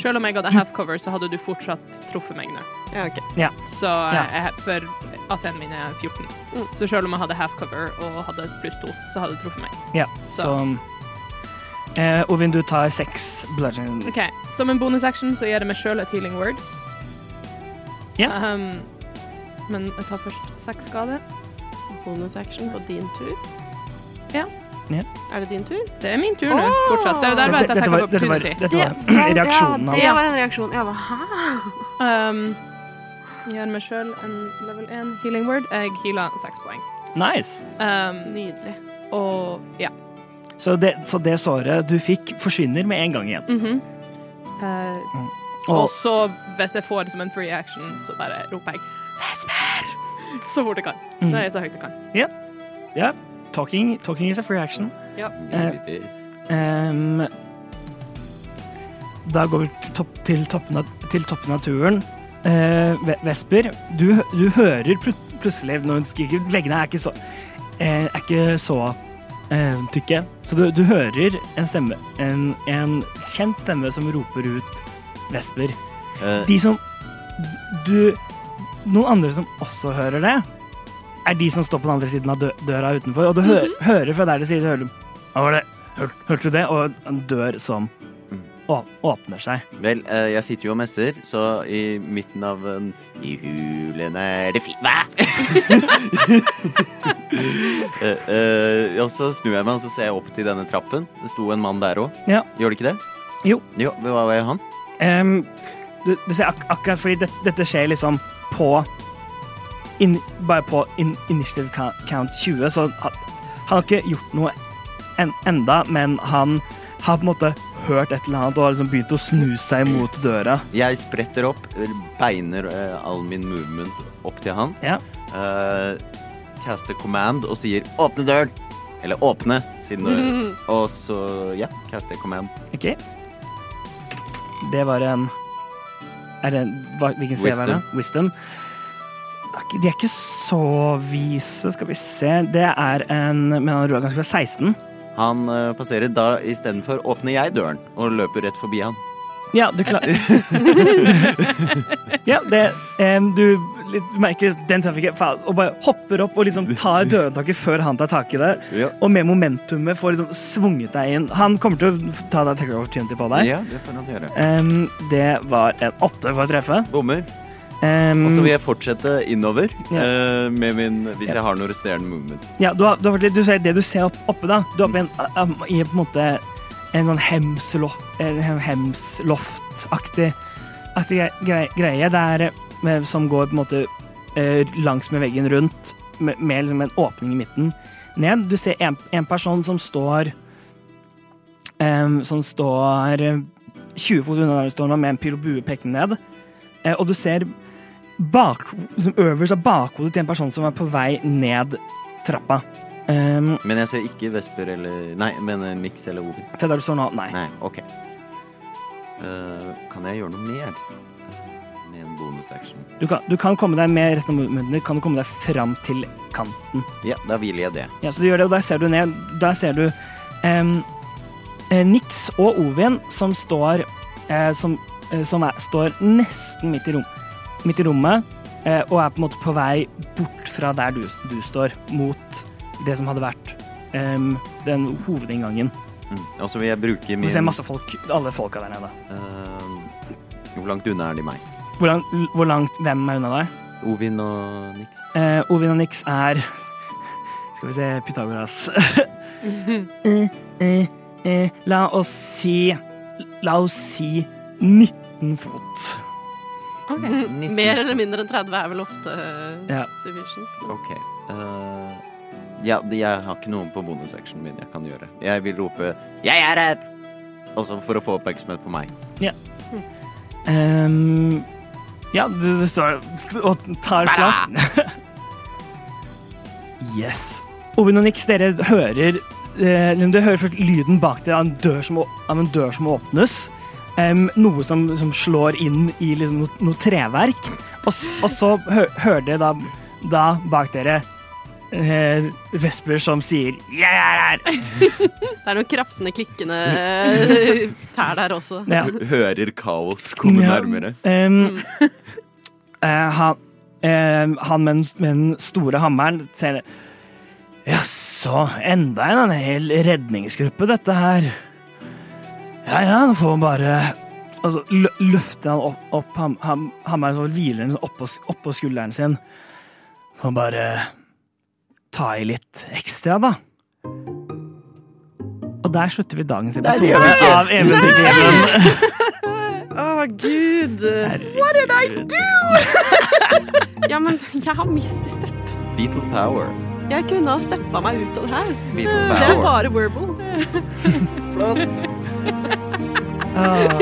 Selv om jeg hadde half cover, så hadde du fortsatt truffet meg nå. Ja, ok. Så Ja. jeg, for AC-en min er 14. Mm. Så selv om jeg hadde half cover og hadde pluss to, så hadde du truffet meg. ja, Så. så eh, Ovin, du tar seks bludgeon. OK. Som en bonusaction så gir jeg meg sjøl et healing word. Ja. Um, men jeg tar først seks skade. Bonus action på din tur. Ja. Ja. Er det din tur? Det er min tur nå, Oh! fortsatt. Det er der var jeg et dette, var, dette, var, dette var reaksjonen Ja, det var en reaksjon. Jeg bare? Um, Gjør meg sjøl en level 1 healing word. Jeg healer seks poeng. Nice. Um, Nydelig. og ja. Så det, så det såret du fikk, forsvinner med en gang igjen. Mhm. Eh, Og Og så, hvis jeg får det som en free action, så bare roper jeg 'Vesper!' så fort jeg kan. Mm. Det er så høyt jeg kan. ja, talking, talking is a free action. Ja, Yeah. Uh. Em, da går vi til, topp, til, toppen av, til toppen av turen. Uh, Vesper, du, du hører plut- plutselig når hun skriker Veggene er ikke så, uh, er ikke så eh, tykke, så du, du hører en stemme, en, en kjent stemme som roper ut Vesper. Eh, De som Du Noen andre som også hører det, er de som står på den andre siden av dø døra utenfor. Og du hø hører fra der de sier, hører du det? Hør, hørte du det? Og en dør som Mm. å, åpner seg. Vel, eh, jeg sitter jo og messer, så i midten av en I hulen er det fint Hva?! Eh, eh, og så snur jeg meg og så ser jeg opp til denne trappen. Det sto en mann der òg. Ja. Gjør det ikke det? Jo. Jo, Hva var han? Em, du, du ser ak akkurat fordi det, dette skjer liksom på in, Bare på in, initiative count 20, så han, han har ikke gjort noe en, enda, men han har på en måte hørt et eller annet og har liksom begynt å snu seg mot døra. Jeg spretter opp, beiner uh, all min movement opp til han. Ja. Uh, caster command og sier 'åpne døren'. Eller 'åpne', siden mm. Og så, ja, caster command. OK. Det var en Er det hva, Hvilken CV er det? Wisdom. De er ikke så vise, skal vi se. Det er en Men han rår ganske fra 16. Han eh, passerer da istedenfor åpner jeg døren og løper rett forbi han. Ja, du klarer Ja, det em, Du litt, merker den traff ikke faen, og bare hopper opp og liksom tar dørhåndtaket før han tar tak i det. Ja. Og med momentumet får liksom svunget deg inn. Han kommer til å ta deg take opportunity på deg. Ja, det får han gjøre. Um, det var en åtte for å treffe. Bommer. Um, Og så vil jeg fortsette innover Ja. uh, med min, hvis Ja. jeg har noe resterende movement. Ja, du har, du har, du ser det du ser opp, oppe, da. Du er oppe i en, um, i på en måte en sånn hemslo, en hem- hemsloft-aktig greie, gre- grei- greie der, med, som går på en måte eh, langs med veggen rundt, med, med liksom en åpning i midten ned. Du ser en, en person som står em, Som står eh, 20 fot unna der du står nå, med en pil og bue pekende ned. Eh, og du ser bak, liksom øverst av bakhodet til en person som er på vei ned trappa. Um, Men jeg ser ikke Vesper eller Nei, mener Nix eller Ovin. til der du står nå, nei. Nei, OK. Uh, kan jeg gjøre noe mer eh, bonusaction? Du kan, du kan komme deg med resten av movementet kan du komme deg fram til kanten. Ja, da vil jeg det. Ja, så du gjør det, og der ser du ned. Der ser du eh, Nix og Ovin som står eh, Som, eh, som er, står nesten midt i, rom, midt i rommet, eh, og er på en måte på vei bort fra der du, du står, mot det som hadde vært den hovedinngangen. Mm. Og så vil jeg bruke Du ser masse folk, alle folka der nede. eh, Hvor langt unna er de meg? Hvor langt, hvor langt hvem er unna deg? Ovin og Nix? Eh, Ovin og Nix er Skal vi se Pythagoras. eh, eh, eh, la oss si la oss si 19 fot. OK. Mer eller mindre enn 30 er vel ofte uh, Ja. sufficient. Ok. Uh, ja, jeg har ikke noe på bonusactionen min jeg kan gjøre. Jeg vil rope 'Jeg er her!' Også for å få oppmerksomhet på meg. Ehm, ja, du, du står og tar plass. yes. Ovin og Nix, dere hører eh, Dere hører først lyden bak dere av en dør som, å- av en dør som åpnes. Um, noe som, som slår inn i liksom, noe, noe treverk. Og, og så hø, hører dere da, da bak dere eh, Vesper som sier 'Jeg er her'. Det er noen krafsende, klikkende eh, tær der også. Ja. Hører kaos komme Ja. nærmere. Em, eh, han, em, han med, den, med den store hammeren ser det. Jaså, enda en, en hel redningsgruppe, dette her. Ja ja, nå får bare Og så løfter han opp, opp ham, ham, hammeren, så hviler den oppå, opp skulderen sin. Og bare ta i litt ekstra, da. Og der slutter vi dagens episode av Eventyrtimen. Å, gud! Herregud. Ja, men jeg har mistet step. Beetle power. Jeg kunne ha steppa meg ut av det her. Beetle Det er bare Werble. Flott. Ah.